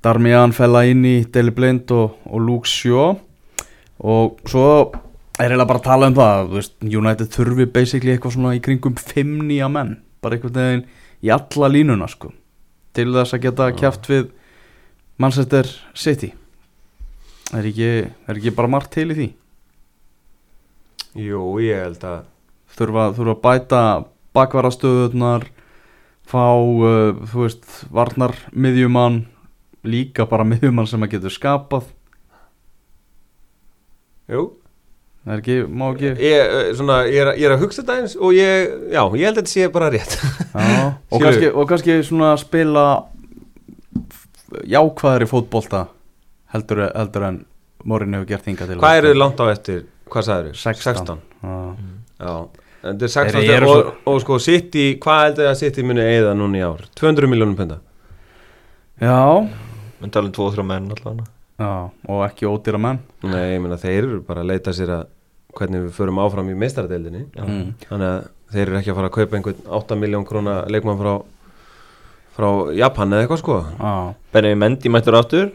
Darmian Fellaini, Deli Blind og, og Luke Shaw. Og svo er eiginlega bara að tala um það veist, United þurfi basically eitthvað svona í kringum fimm nýja menn bara einhvern veginn í alla línuna sko til þess að geta kæft við Manchester City. Er ekki, er ekki bara margt til í því? Jú, ég held að þurfa, þurfa að bæta bakvarastöðunar fá, uh, þú veist, varnar miðjumann, líka bara miðjumann sem að getur skapað. Jú, það er ekki, má ekki ég, eh, svona, ég, er, ég er að hugsa þetta eins og ég, já, ég held að þetta sé bara rétt Já, og, Skilur. kannski, og kannski svona spila jákvæðari fótbolta heldur, heldur en Morin hefur gert hinga til Hvað eru þið langt á eftir, hvað sagður þið? 16. Já. Já, en þetta er 16 Þeir eru og, svo- og sko City, hvað heldur þið að City muni eigða núna í ár? 200 miljónum punda Já, Menn tala um 2-3 menn allavega já, og ekki ódýra menn. Nei, ég meina þeir eru bara að leita sér að hvernig við förum áfram í meistaradeildinni. Já. mm. Þannig að þeir eru ekki að fara að kaupa einhvern 8 miljón króna leikmann frá frá Japan eða eitthvað sko. Já, Benjamin Mendy mættur aftur.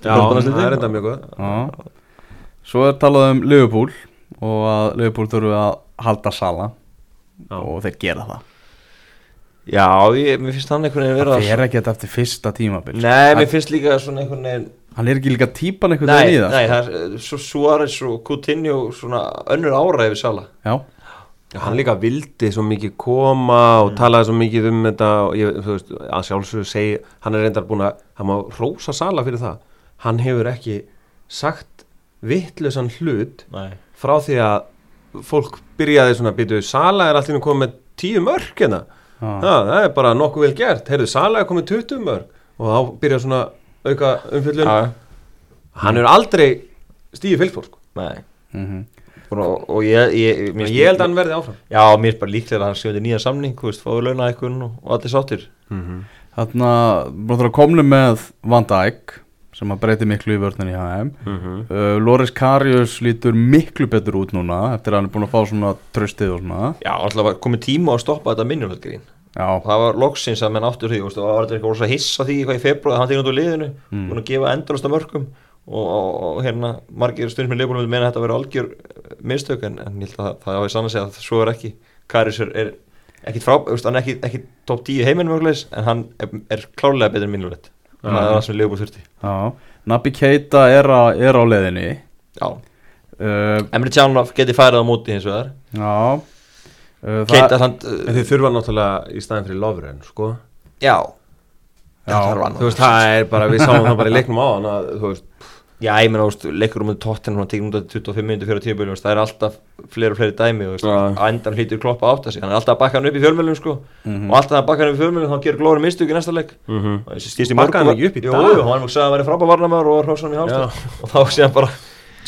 Já, það er enda mjög góð já. Svo er talað um Liverpool og að Liverpool þurfu að halda Sala Já. og þeir gera það. Já, ég, mér finnst hann einhvern veginn vera Það er ekkert eftir fyrsta tímabil. Nei, mér finnst líka svona einhvern veginn Hann er ekki líka típan einhvern Nei, í það nei, sko. það er svo Suárez og Coutinho svona önnur ára yfir Sala Já, Já, hann líka vildi svo mikið koma og talaði svo mikið um þetta og ég, þú veist, að sjálfsögur segi hann er reyndar búin að, hann má rósa Sala fyrir það, hann hefur ekki sagt vittlusan hlut Nei. frá því að fólk byrjaði svona býtu, Sala er allir komið með tíu mörg hérna, Já. ha, það er bara nokkuð vel gert, heyrðu, Sala er komið 20 mörg og þá byrjaði svona auka umfjöllun, Já, hann hefur aldrei stíði fylgfólk, sko. nei. Mhm. og, og ég, ég, mér ég held að hann verði áfram. Já, mér er bara líklega að hann sjöndi nýja samning fáið launa eitthvað og, og allir sáttir. Þarna, búin að komlu með Van Dijk sem að breyti miklu í vörðinni í HM uh, Loris Karius lítur miklu betur út núna eftir að hann er búin að fá svona tröstið og svona. Já, alltaf var komið tíma að stoppa þetta minnjuleggrín Já, Það var loksins að menn áttur því og það var eitthvað rosa hissa því hvað í februar hann tegur úr liðinu, Mm. búin að gefa endurlast af mörgum og, og, og hérna margir stundum með leifbúinum meina að þetta verið algjör eh, mistök en, en ég held að það, það hafi sann að segja að svo er ekki. Karius er, er ekki frá, hann er ekki, ekki top 10 heiminn mögulegis en hann er, er klárlega betur en minnulegt það er það sem leifbúin þurfti. Nabi Keita er, a, er á leiðinni. Já, uh, Emre Can geti færið á móti hins vegar. Já uh, Keita hann, En þið þurfa náttúrulega í staðin fyrir Lovren, sko. Já. Já, Það hann. Veist, það er bara, við sáum það bara í leiknum á hann að, þú veist, Já, ég meina, þú veist, leikur um tóttin hann tekur út af 25 minnir fyrir tímabölu það er alltaf fleiri og fleiri dæmi á endan hlýtur kloppa átt að sig hann er alltaf að bakka hann upp í fjölmjölum sko. Mhm. og alltaf að bakka hann upp í fjölmjölum þá gerir glóri mistök í næsta leik. Mhm. og þessi stýrst í morgun hann ekki upp í dag? jú, hann var að það væri frábæð varnamöður og hrósa hann í hálstað og þá sé hann bara,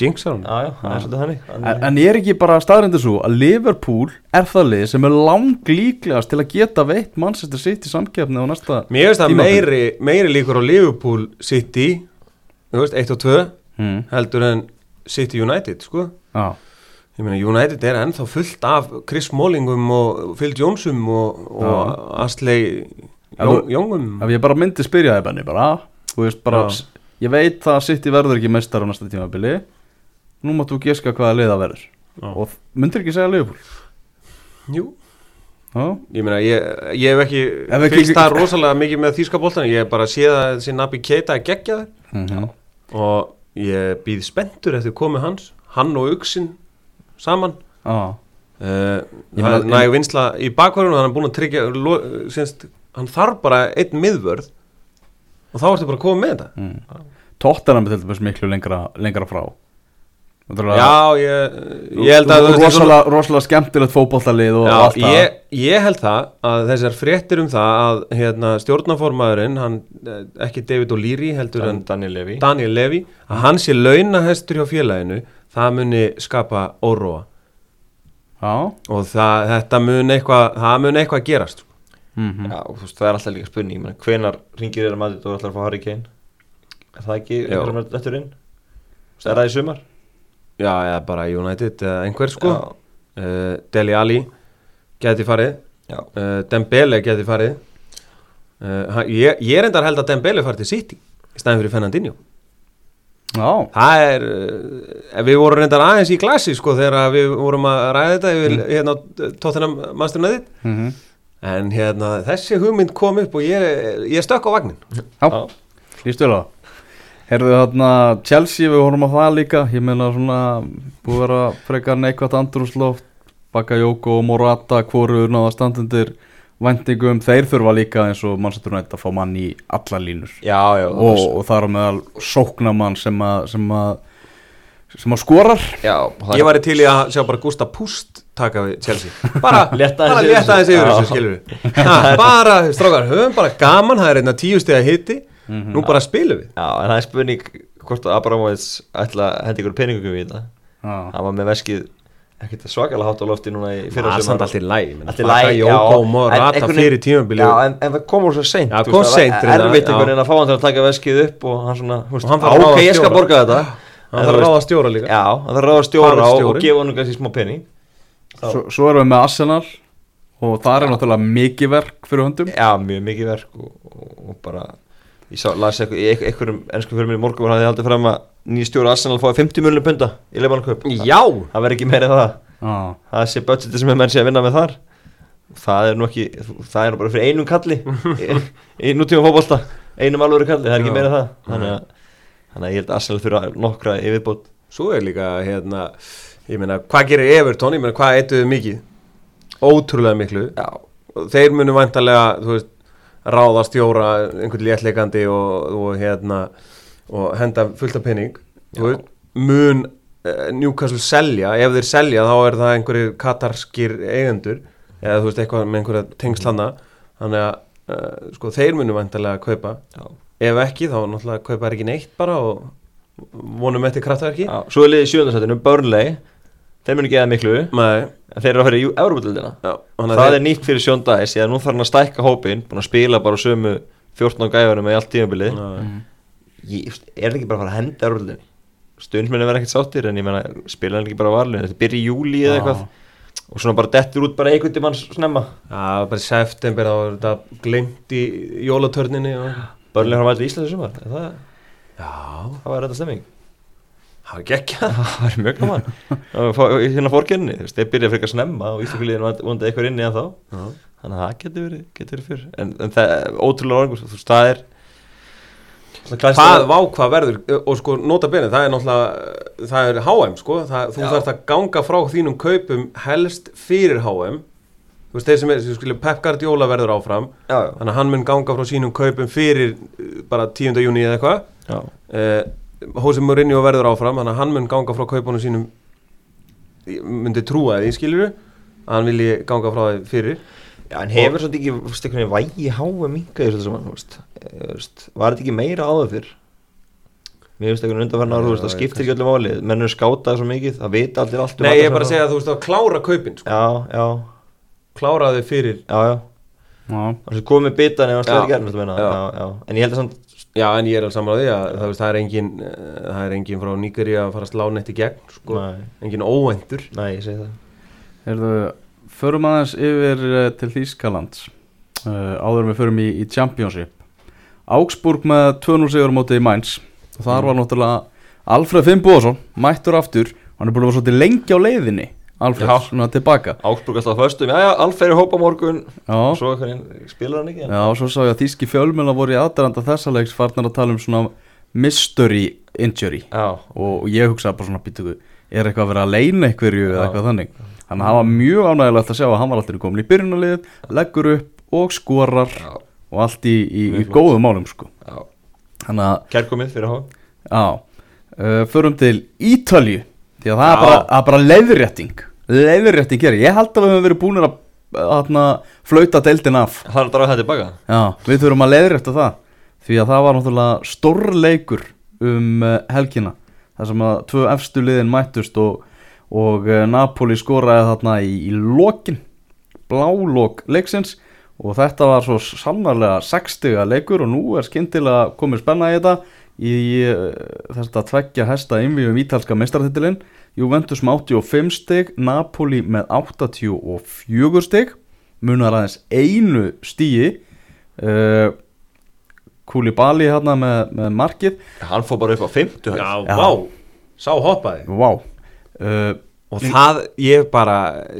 jinxar hann já, já, það er svolítið þannig. En, en ég er ekki bara staðrindu svo að Liverpool er það lið sem er lang líklegast til að geta veitt Manchester City samkeppni á næsta Mér finnst það meiri, meiri líkur á Liverpool City, þú veist, 1 og 2 mm. heldur en City United, sko. Já, Ég meina, United er ennþá fullt af Chris Smallingum og Phil Jonesum og, og Astley Jóngum ef ég bara myndi spyrja þig benni bara, þú veist bara Já. ég veit það að City verður ekki mestar á næsta tímabili nú máttu þú geska hvaða lið það verður. Og myndir ekki segja Liverpool? Jú, Já, ég meina, ég, ég hef ekki Ef ekki- fylgst það rosalega mikið með þýska boltan ég hef bara séð að þessi Nabi Keita er geggjaður. Mm og ég býð spenntur eftir komið hans hann og Uxin saman. Já. uh, það er næg vinsla í bakvarðinu hann er búin að tryggja lo, sinst, hann þarf bara einn miðvörð og þá ertu bara að koma með þetta. Mm. Tottenham er til dæmis miklu lengra, lengra frá já, ég, ég held að þú rosalega, rosalega skemmtilegt fótbollalið og Já, allt það. ég, ég held það að þessar fréttir um það að hérna, stjórnaformaðurinn, hann, eh, ekki David O'Leary heldur en Daniel Levy. Daniel Levy, að hann sé launahestur hjá félaginu, það muni skapa óróa. Já, og það, þetta mun eitthvað, það mun eitthvað gerast. mm Já, og þú veist, það er alltaf líka spurning hvenar ringir þér að maður og ætlar að fá Harry Kane? Er það ekki Já. eftir inn? Þú er það í sumar Já, eða bara United eða einhver sko. Uh, Deli Ali geti farið, uh, Dembele geti farið. Uh, ég, ég er endar held að Dembele farið til City í stæðin fyrir Fernandinho. Já, Það er, við vorum reyndar aðeins í glasi sko þegar við vorum að ræða þetta yfir Mm. hérna tóttunum mannsturnæðið mm en hérna þessi hugmynd kom upp og ég, ég stökk á vagnin. Já. já. lístu vel á Herðu þarna Chelsea, við vorum á það líka. Ég meina svona búið að vera frekar neikvægt andrúsloft Bakayoko og Morata hvoru náða standundir væntingum þeir þurfa líka eins og Manchester United að fá mann í alla línur. Já, já, og, og það er á meðal sóknamann sem að sem að, sem að skorar. Já Ég væri til í að sjá bara Gústa Púst taka við Chelsea. Bara [laughs] bara aðeins yfir þessu. [laughs] bara, strákar, höfum bara gaman, það er einna tíu stiga hitti, Mhm. nú bara spilum við. Já, en það er spurning hvort að Abramovits ætla að hendi ykkur peningum í þetta Já. hann var með veskið ekkert svakalega hátt á lofti núna í Það fyrra sumar. allt í læg, Allt í lagi, já, Jóko og en Morata einhvern fyrir veginn- tímabilið. Já, en, en það kom úr svo seint Já, kom seint, það Erfitt einhvern veginn að fá hann til að taka veskið upp og hann svona, ráða ok, ég skal borga þetta Það þarf að ráða stjóra líka. Já, hann þarf að ráða stjóra og, gefa hann kannski smá pening Svo, svo erum við með Arsenal og það er náttúrulega mikið verk fyrir höndum Já, mjög mikið verk og bara ég sá, las eitthvað, í einhver- einhverjum ennsku fyrir mér í morgun var hann haldið fram að nýja stjóra Arsenal fái 50 miljonir punda í leifmannaköp Já, það verður ekki meira en það. Já, það sé budgetið sem er menn sé að vinna með þar. Það er nú ekki það er nú bara fyrir einum kalli í, nútíma fótbolta, einum alvöru kalli það er ekki en það. Þannig að, þannig að ég held að Arsenal þurfa nokkra yfirbót. Svo er líka, hérna, ég meina, hvað gerir Everton, ég meina, hvað eitthuðu mikið? ótrúlega miklu. Já, og þeir munu væntalega þú veist, ráða stjóra einhvern léttleikandi og, og hérna og henda fullt af penning veist, mun uh, Newcastle selja, ef þeir selja þá er það einhverjir katarskir eigendur eða þú veist eitthvað með einhverja tengslana þannig að uh, sko þeir munu væntalega kaupa. Já, ef ekki þá náttúrulega kaupa er ekki neitt bara og vonum eftir kraftverki já Svo er liðið í sjöðarsættinu, Burnley Þeir munu geða miklu. Nei, En þeir eru að Európa-dildina já, þannig að Það þeir- er nýtt fyrir Sjón Dæs Því að nú þarf hann að stækka hópin Búin að spila bara á sömu 14 gæfunum með allt tímabilið. Nei. Ég, er það ekki bara að fara að henda Európa-dildinni Stundmenni verða ekkert sáttir En ég meina, spila hann ekki bara varlega Þetta byrja í júli eða eitthvað. Og svona bara dettur út bara einhvern tímann snemma. Já, bara í september þá er þetta glimt í jólatörninni og... Börnlega Það, Já, það var stemming [laughs] það var Það mjög gaman. Í Hérna fórkenni, þú veist, þeir byrja frekar snemma Og Íslandskuliðin vondið eitthvað inni en þá Þannig að það getur verið, getur verið fyrr. En, en það er ótrúlega orðingur Þú veist, það er Hvað, vá hvað verður og sko nota bene, það er náttúrulega það er HM sko, það, þú Já. þarf að ganga frá þínum kaupum helst fyrir HM þú veist þeir sem er, sem skilja Pep Guardiola verður áfram. Já, já, þannig að hann mun ganga frá sínum kaupum fyrir uh, bara 10. júni eða eitthvað Jose Mourinho verður áfram þannig að hann mun ganga frá kaupunum sínum ég myndi trúa því skilur að hann vilji ganga frá því fyrir. Já, en hefur svolítið ekki, veginn vægi háa saman, þú veist, Eh, var þetta ekki meira áður fyrr? Mér finnst einhvern undanferna ára, það skiptir ekki öllu máli, menn eru skátað svo mikið, það vita allir allt um Nei, ég er bara að segja að þú veist að klára kaupin sko. Já, já, klára þau fyrir. Já, já, Já, komið bitan hann Já. slæðir gerðin, þú meina, Já. já, já, en ég held að samt, Já, en ég er alveg saman á því að það, veist, það, er engin, eh, það er engin frá Nígeri að fara að slá neitt í gegn sko. nei, engin óvendur nei, ég segi það, Heyrðu, förum aðeins yfir uh, til Þýskalands. Uh, áður en við förum í, í Championship. Augsburg með 2-0 sigur á móti í Mainz. Og þar var náttúrulega Alfred Finnbóðsson mættur aftur. Hann er búin að vera svolítið lengi á leiðinni Alfred, Já. svona tilbaka. Ágsbruk alltaf á föstum, já, já, Alfer er hópa morgun, Já, svo spilar hann ekki, Já, og svo sá ég að þýski fjölmjöla voru í aðdæranda þessa leiks farnar að tala um svona mystery injury. Já, og, og ég hugsaði bara svona býtuðu, er eitthvað að vera að leina einhverju eða eitthvað þannig? Þannig að það var mjög ánægilegt að sjá að hann var alltaf komin í byrjunarlið, leggur upp og skorar já, og allt í, í, í góðum málum sko. að, kærkomið fyrir há, já. Uh, förum til Ítalju því að það er bara, bara leiðrétting leiðrétting gerir, ég held að við höfum verið búin að að flauta deildin af. Hann er að draga það tilbaka, Já, við þurfum að leiðrétta það. Því að það var náttúrulega stórleikur um uh, helgina. Þar sem að tvö efstu liðin mættust og, og uh, Napoli skoraði þarna í, í lokin blálok leiksins. Og þetta var svo sannarlega 60 leikur og nú er skyndilega komið spenna í þetta í uh, þetta tveggja hesta innvíum ítalska meistartitilinn Juventus með 85 stig Napoli með 84 stig. Munar aðeins einu stíi uh, Kúlibali hérna með, með markið. Hann fór bara upp á 50 Já, Já. vá, sá hoppaði. Vá. Uh, Og það, ég bara,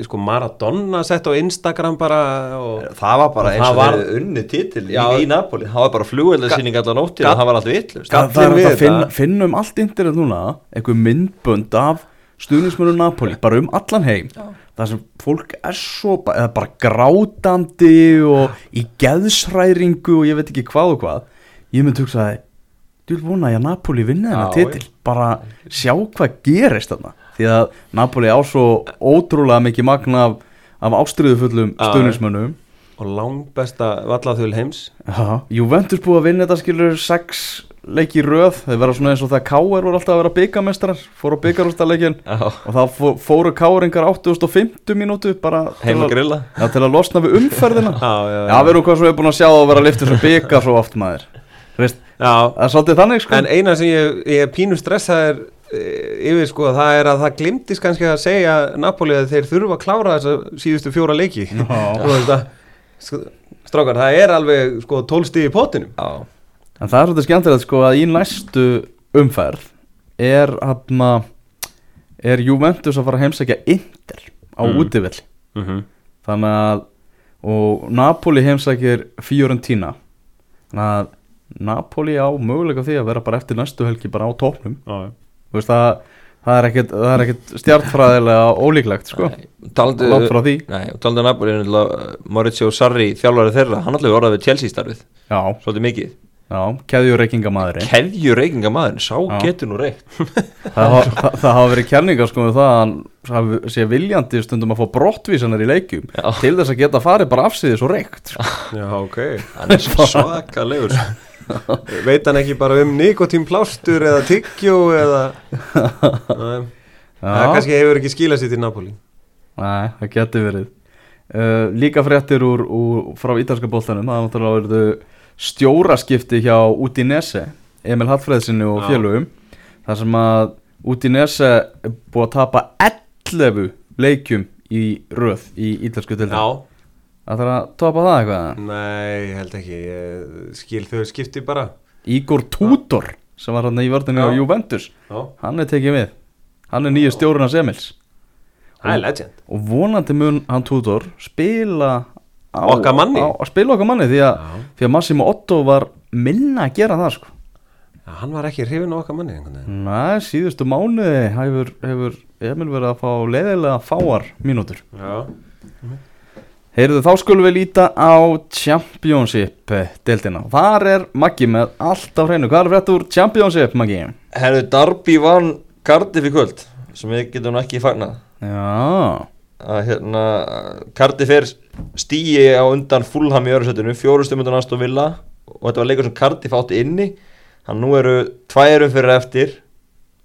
sko, Maradona sett á Instagram bara og Það var bara Og eins það og var- þeir unni titil í, Já. í Napoli. Það var bara flugveldasýning allan nóttir og það var allt Gat- Það, það er að finna, finnum allt internet núna einhver myndbönd af stuðnismönu Napoli bara um allan heim. Það sem fólk er svo ba- eða bara grátandi og í geðsræringu og ég veit ekki hvað og hvað. Ég myndi hugsa að þú vil vona að ég Napoli vinna þennan Já, titil. bara sjá hvað gerist þarna. Því að Napoli á svo ótrúlega mikið magna af, af ástriðufullum Já. stuðnismönnum og langbesta vallaþjóðl heims. Já, Juventus búið að vinna þetta skilur sex leiki í röð, þeir vera svona eins og það K.R. voru alltaf að vera byggamestrar, fóru á byggarústaleikin Já, og það fó- fóru K.R.ingar 8050 mínútu bara til að já, til að losna við umferðina. [laughs] Já, já, Já, við erum hvað svo við búin að sjá að vera að lifta þessu byggar svo oft maður. Já, það er svolítið þannig sko. En eina sem ég, ég er pínu stressaður e, yfir sko, það er að það glimtist kannski að segja Napoli að þeir þurfa að klára þessa síðustu fjóra leiki. Já. Sko, strákar, það er alveg sko tólstíð í pottinum. Já, En það er svolítið skemmtilegt sko að í næstu umferð er hafna, er Juventus að fara að heimsækja Inter á Mm. útivill mm -hmm. þannig að og Napoli heimsækir Fiorentina. Þannig að Napoli á möguleika á því að vera bara eftir næstu helgi bara á Já, Þú veist það, það er ekkit, það er ekkit stjartfræðilega ólíklegt sko, Talandi langt frá því. Nei, Napoli er Maurizio Sarri, þjálfari þeirra, hann allavega orðað við Chelsea starfið, já, svolítið mikið já, keðjur reykingamæðurinn Keðju reykingamæðurinn, sá Já. getur nú reykt. Það, það, það hafa verið kenningar sko með það að hann hafi- sé viljandi stundum að fá brottvísanar í leikjum Já. til þess að geta farið bara afsýðis og reykt sko. Já, ok. Hann er svo svakalegur [laughs] Veit hann ekki bara um nikotínplástur eða tyggjó eða Nei, Það kannski hefur ekki skilað sér til Napoli Nei, það getur verið. Uh, Líka fréttir úr, úr frá ítalska bóltanum Það er náttúrulega verið stjóraskipti hjá Udinese Emil Hallfreðsinni og Já. félögum þar sem að Udinese er búið að tapa 11 leikjum í röð í ítalsku til Það þarf að topa það eitthvað? Nei, ég held ekki ég skil þau skipti bara. Igor Tudor sem var hann í vörðinu á Já. Juventus Já, Hann er tekið við. Hann er nýju stjórun hans Emils. Það er legend. og vonandi mun hann Tudor spila á, Okkar manni. á, á spila okkar manni því að, því að Massimo Otto var minna að gera það sko. Já, Hann var ekki hrifin á okkar manni einhvern veginn. Næ, síðustu mánuði hefur, hefur Emil verið að fá leiðilega fáar mínútur. Já, Heyrðu þá skulum við líta á Championship deltina Þar er Maggi með allt á hreinu. Hvað er frétt úr Championship Maggi? Herðu, Darby vann Cardiff í kvöld sem við getum nú ekki fagnað. Já, að hérna Cardiff er stíi á undan Fulham í öðursættinu, fjóru stömmundan aðstof Villa og þetta var leikur sem Cardiff átti inni. Hann nú eru tværum fyrir eftir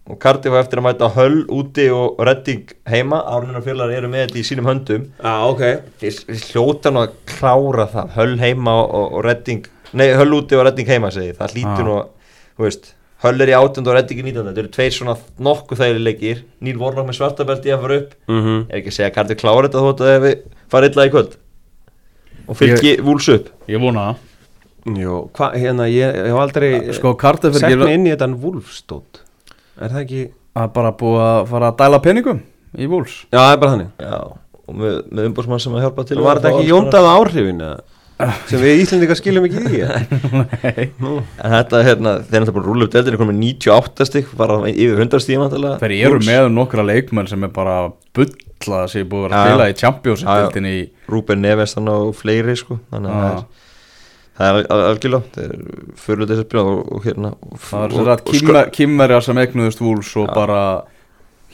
og Cardiff á eftir að mæta Hull úti og Redding heima. Árlunar félagar eru með þetta í sínum höndum. Já ok. Við, við hljóta nú að klára það. Hull heima og, og Redding nei, Hull úti og Redding heima segi ég. það hlýtur Ah. nú að, þú veist Hull er í 18 og Redding í 19 þetta eru tveir svona nokkuð þægileg leikir. Níl Vornok með svartabelti að fara upp. Mm er ekki að segja að Cardiff klára þetta þótt að við fara illa í kvöld. Og fylgi ég... vúls upp. Ég vona það. Jó, hvað, hérna, ég, ég hef aldrei Sko, sett mig inn í þetta Wolfstótt Er það ekki er bara búið að fara að dæla peningum í Wolves. Já, það er bara þannig. Já, og með, með umbúrsmann sem að hjálpa til Var þetta að ekki jóndað áhrifin eða? [laughs] sem við Íslendingar skiljum ekki í [laughs] þetta hérna, þeir náttúrulega búin að rúla upp deildinu komið 98 stygg, bara yfir 100 stíma Þeir eru með nokkra leikmenn sem er bara bulla að sé búið að spila í í Rúben Neves og fleiri sko. Þannig að það er er algjörlega það er fyrir þess að spila og, hérna Það er svona kýmmer, kýmmerja sem egnuðust Wolves og Já. bara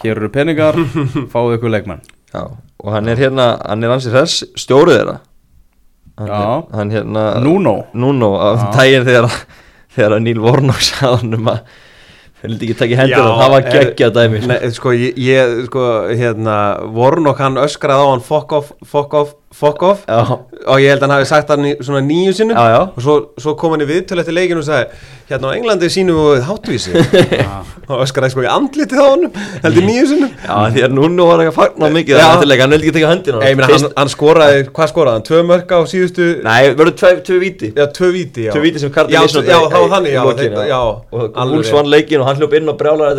hér eru peningar, [laughs] fáðu ykkur leikmenn. Já, og hann er hérna hann er ansið þess stjórið þeirra. Hann, Já. er, hann hérna Nuno. Nuno Já. daginn þegar þegar að Níl Vornok sagði um að vildi ekki taka hendur og það var geggja dæmi sko. Sko, ég, ég, sko, hérna Vornok hann öskraði á hann fuck off, fuck off, fuck off. Já, og ég held að hann hafi sagt hann í svona nýju sinnum. Já, já. Og svo, svo kom hann í viðtölu eftir leikinu og sagði hérna á Englandi sínum við hátvísi [laughs] [laughs] og öskraði sko í andlitið á honum heldur nýju sinnum. Já, því að Nuno var ekki að fagna mikið hann vildi ekki taka höndina Nei, ég meina, hann, hann skoraði, hvað skoraði hann? Tvö mörg á síðustu Nei, verður tvö, víti. Tvö víti, víti sem Kardi Já, já, það var þannig, Og alveg Wolves rétt. vann leikin og hann hljóp inn og brjálar og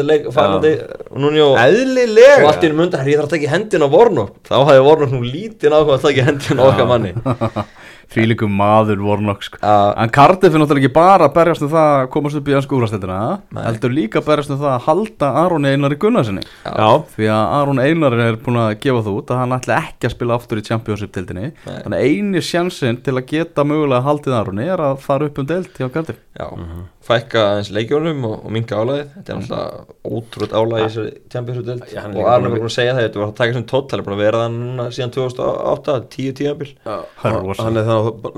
og í í hendina á Vornok. Þá hafði Að í hendina á okkar manni. [laughs] Líkum maður Warnock sko. Já. En Cardiff er náttúrulega ekki bara að berjast um það að komast upp í hans skúrastildina Nei. heldur líka að berjast um það að halda Aroni Einari Gunnarsinni Já, því að Aron Einar er búin að gefa það út að hann ætla ekki að spila aftur í Championship-dildinni þannig að eini sjansinn til að geta mögulega haldið Aroni er að fara upp um dild hjá Cardiff. Já, fækka aðeins leikjónum og, og minka álæðið Þetta er alltaf ótrútt álæði í þessari Champions Já, hann er og Arne var að- búin að segja það þetta var að taka sem tótt hann er búin að vera það núna síðan 2008 10 tíðanbíl Það er rosa. Hann er þá,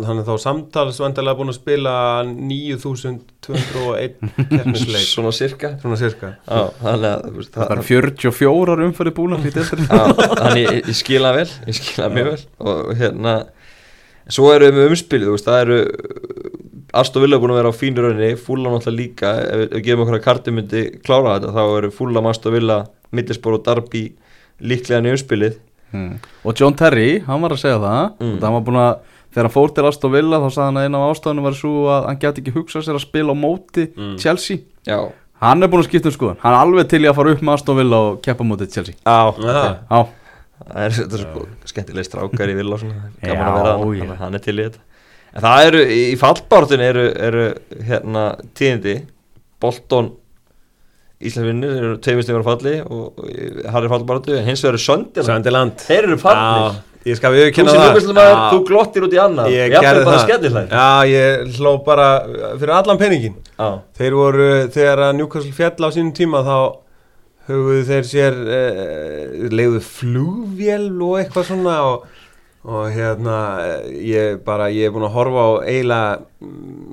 hann er þá samtalsvendalega búin að spila 9201 [laughs] keppnisleik. Svona cirka Svona cirka Já, þannig að veist, Það er 44 umfæri búin þannig ég, ég skila vel ég skila mjög vel. Og hérna svo eru við með umspilið, þú veist, það eru Aston Villa búin að vera á fínu rauninni Fúla náttúrulega líka, ef við gefum okkur að karti myndi klára þetta, þá eru Fúla, Aston Villa Middlesbrough og Darby líklega í umspilið mm. Og John Terry, hann var að segja það Mm. hann var búin að Þegar hann fór til Aston Villa þá sagði hann að eina af ástafunum var svo að hann geti ekki hugsað sér að spila á móti Mm. Chelsea. Já, Hann er búin að skipta um skoðun. Hann er alveg til í að fara upp með Aston Villa og keppa á móti Chelsea. Já, Já. Já, það er er skemmtileg strákar í Villa og svona, Já, gaman að vera að hann er til í þetta En það eru, í fallbártunni eru, eru hérna tíðindi. Bolton Íslandsvinnir þeir eru tveimist yfir að falli og fallbaratu en hins vegar Söndiland Söndiland þeir eru fallir Já, ég skal sem það. Já, þú glottir út í annað. Ég jafnvel gerði bara það. Já, ég hló bara fyrir allan peningin já, Þeir voru, þegar Newcastle fjall á sínum tíma þá höfuðu þeir sér eh, leiðu flugvél og eitthvað svona og, og hérna ég bara, ég er búin að horfa á eiginlega,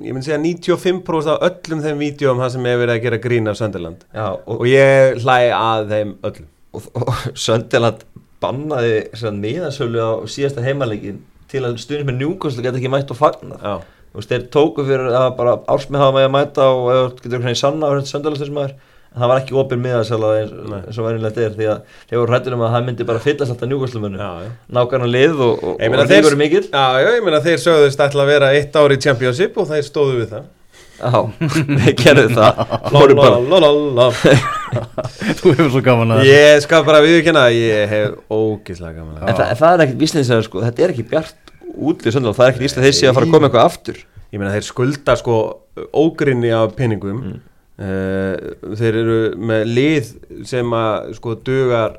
ég myndi segja 95% af öllum þeim vídjóum það sem hefur verið að gera grín af Sönderland og, og ég hlæ að þeim öllum. Og, og Söndiland bannaði miðansölu á síðasta heimalegin til að stundin með njúkvæmslu geta ekki mætt og fagna Já, veist, þeir tóku fyrir að bara ársmið hafa með að mæta og getur hvernig sanna á Söndilandsmaður en það var ekki opinn miðansöla eins, eins og verðinlegt er því að þeir voru hrættir um að það myndi bara fyllast alltaf njúkvæmslumönu nákvæmna lið og, og, og þeir- lífur mikill Já, ég meina þeir sögðust ætla að vera eitt ár í Championship og þeir stóðu við það. Já, [laughs] við gerðum það. [laughs] Lalalala. [laughs] Þú hefur svo gaman að Ég skal bara viðurkenna að ég hef ógislega gaman að En það, það er ekkert vísniðsæður sko, þetta er ekki bjart útlið söndalega, það er ekkert vísnið Mm. uh, Þeir eru með lið sem að sko dugar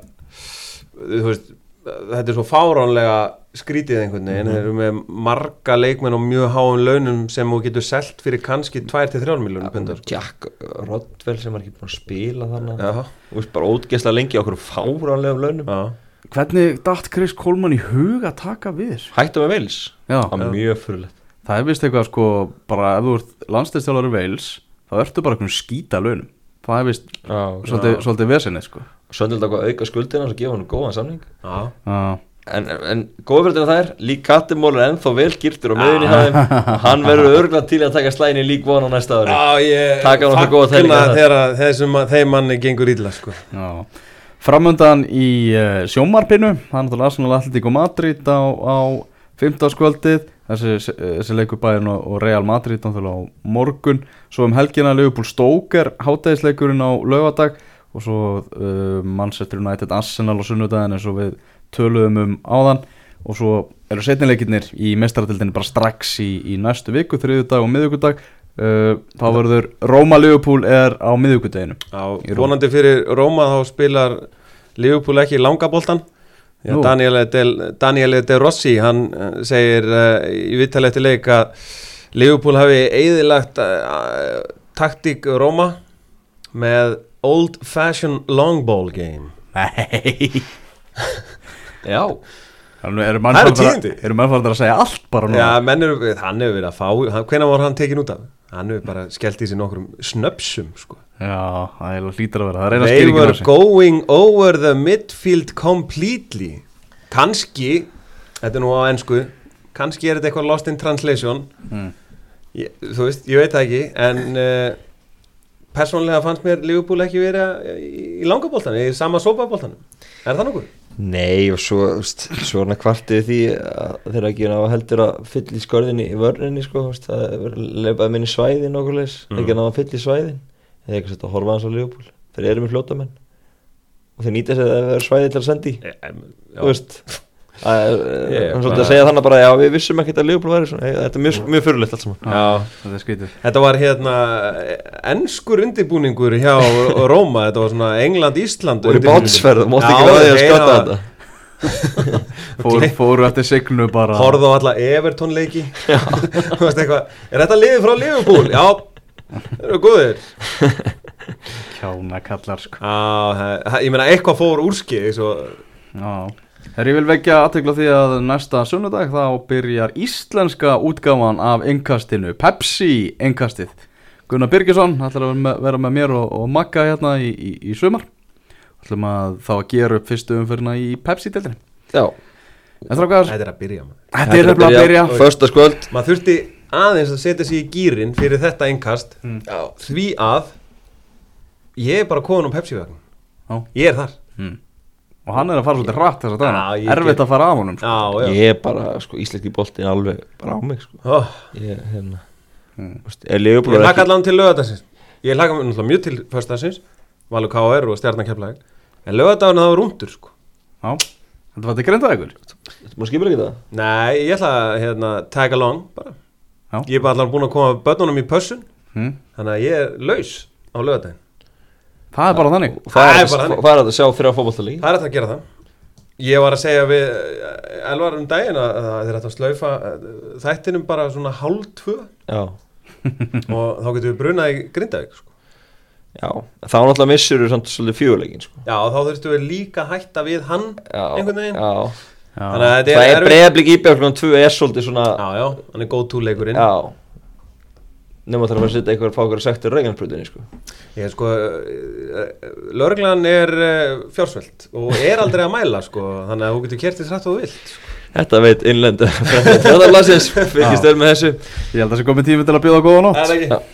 þú veist þetta er svo fáránlega skrítið einhvern veginn, þeir eru með marga leikmenn og mjög háum launum sem þú getur selt fyrir kannski 2-3 miljónum pundar Jack Rodwell sem er ekki búin að spila þannig Já, Þú veist bara ótgesla lengi á okkur fáránlegum launum. Já, Hvernig datt Chris Coleman í hug að taka við? Hættu með Vils, Já, það var mjög fyrirlegt það er vist eitthvað sko bara ef þú ert landstæðstjálfari Wales þá ertu bara einhvern skýta launum. Það er vist svolítið, svolítið vesinni sko. Söndalega að auka skuldina og gefa hann góðan samning. Já. Já, En, en góðverðina það er, lík Kattimól er ennþá vel girtur og meðin í hæðum Hann verður örglað til að taka slæni lík von á næsta ári. Já, ég Taka hann okkur góða tælinga þegar að þessum, þeim manni gengur illa sko. já. Framöndan í uh, sjómarpinu það er náttúrulega Arsenal Atletico Madrid á, á 15. skvöldið þessi, þessi leikur bæðin og, og Real Madrid á morgun. Svo um helgina Liverpool Stoker hátæðisleikurinn á laugadag og svo uh, Manchester United Arsenal á sunnudaginn eins og við töluðum um áðan. Og svo eru setnileikirnir í mestaratildinni bara strax í, í næstu viku, þriðudag og miðugudag uh, þá verður Roma Liverpool er á miðugudaginu Í vonandi fyrir Róma þá spilar Liverpool ekki langaboltan Nú. Daniel Del, Daniel De Rossi hann eh, segir uh, í vittali eftir leik að Liverpool hafi eðilagt uh, taktík Róma með old fashion long ball game Nei [laughs] Já, Þannig eru Það eru mannfaldar að segja allt bara nú Já, menn eru, hann hefur verið að fá hann, hvenær var hann tekin út af? Hann hefur bara skellt í sig nokkrum snöpsum sko. Já, það er hlýtur að vera Það er eina They skýringin á were going over the midfield completely Kanski Þetta er nú á ennsku Kanski er þetta eitthvað lost in translation Mm. ég, Þú veist, ég veit það ekki En uh, Persónlega fannst mér Liverpool ekki vera í, í langaboltan Í sama sopaboltanum Er það nokkuð? Nei og svo, veist, svo hann kvartið því að þeirra ekki ná heldur að fylla í skörðinni í vörninni sko, það er leipað minni svæðin okkur leis, Mm. ekki ná að fylla í svæðin eða eitthvað sett að horfa hans á Liverpool. Þeir eru með fljótamenn og þeir nýta sér að það er svæði til að sendi í. Þú veist yeah, bara- að segja þannig bara já við vissum ekkert að Liverpool væri svona. Þetta er mjög, mjög fyrirlegt allt saman. Já, Þetta er skýtur Þetta var hérna ennskur undirbúningur hjá Róma, þetta var svona England-Ísland og í bátsferð, Já, ekki vera því að þeir skjóta þetta. [laughs] Fór, Fóru eftir signu bara. Horfðu á alla Everton leiki [laughs] Þú veist eitthvað, er þetta liðið frá Liverpool? Já, þeir eru góðir. [laughs] Kjána kallar sko. Já, það- ég meina eitthvað fór Já. Þegar ég vil vekja aðtegla því að næsta sunnudag þá byrjar íslenska útgáfan af innkastinu Pepsi innkastið. Gunnar Birgisson ætlar að vera með, mér og, og Magga hérna í, í, í sumar. Ætlum að þá að gera upp fyrstu umfyrirna í Pepsi-deldinni já, Þetta er að byrja þetta er að byrja Fösta skvöld Maður þurfti aðeins að setja sig í gýrin fyrir þetta innkast. Já, Því að ég er bara komin um Pepsi-vagn Já. Ég er þar. Hmm. Og hann er að fara svolítið rætt þess að ég Erfitt að fara af honum sko. Já, já. Ég er bara, sko, íslenski boltin alveg bara á mig, sko. Oh, Ég, hérna. Mm. Er Liverpool Ég hlaka allan til lögadagsins Ég hlaka náttúrulega mjög til föstagsins Valur KR og stjarnakeflæk En lögadagurinn það var rúndur sko. Já, þetta var til greinda ykkur Má skipur ekki það? Nei, ég ætla að hérna, tag along bara Já. Ég er bara allan búin að koma börnunum í pössun. Hmm. Þannig að ég er laus á lögadaginn Það er bara þannig. Það Það er er bara þannig. að- það er að sjá þrjá fótballtalík Það er að gera það. Ég var að segja við eh, Elvar um daginn að að þeir ættu að slaufa eh, þættinum bara svona hálf tvö. Já, [laughs] og þá getum við brunað í Grindavík sko. já. Þá náttúrulega missur samt svolítið fjöguleikin sko. Já, þá þurftum við líka að hætta við hann Já, einhvern veginn. Já, Þannig að þetta er erfitt. bregðarblik íbjörg klukkan 2 er svolítið svona Já, já, hann er góð túleikurinn Já. Nefnum að það er að setja eitthvað að fá okkur að sekta raugansbrutinni sko. Ég sko, lörglan er uh, fjársveld og er aldrei að mæla sko, þannig að þú getur kertið þrætt og þú vilt sko. Þetta veit innlendu Þetta er blassins Fylgist vel með þessu. Ég held að það sé komið tími til að bjóða góða nótt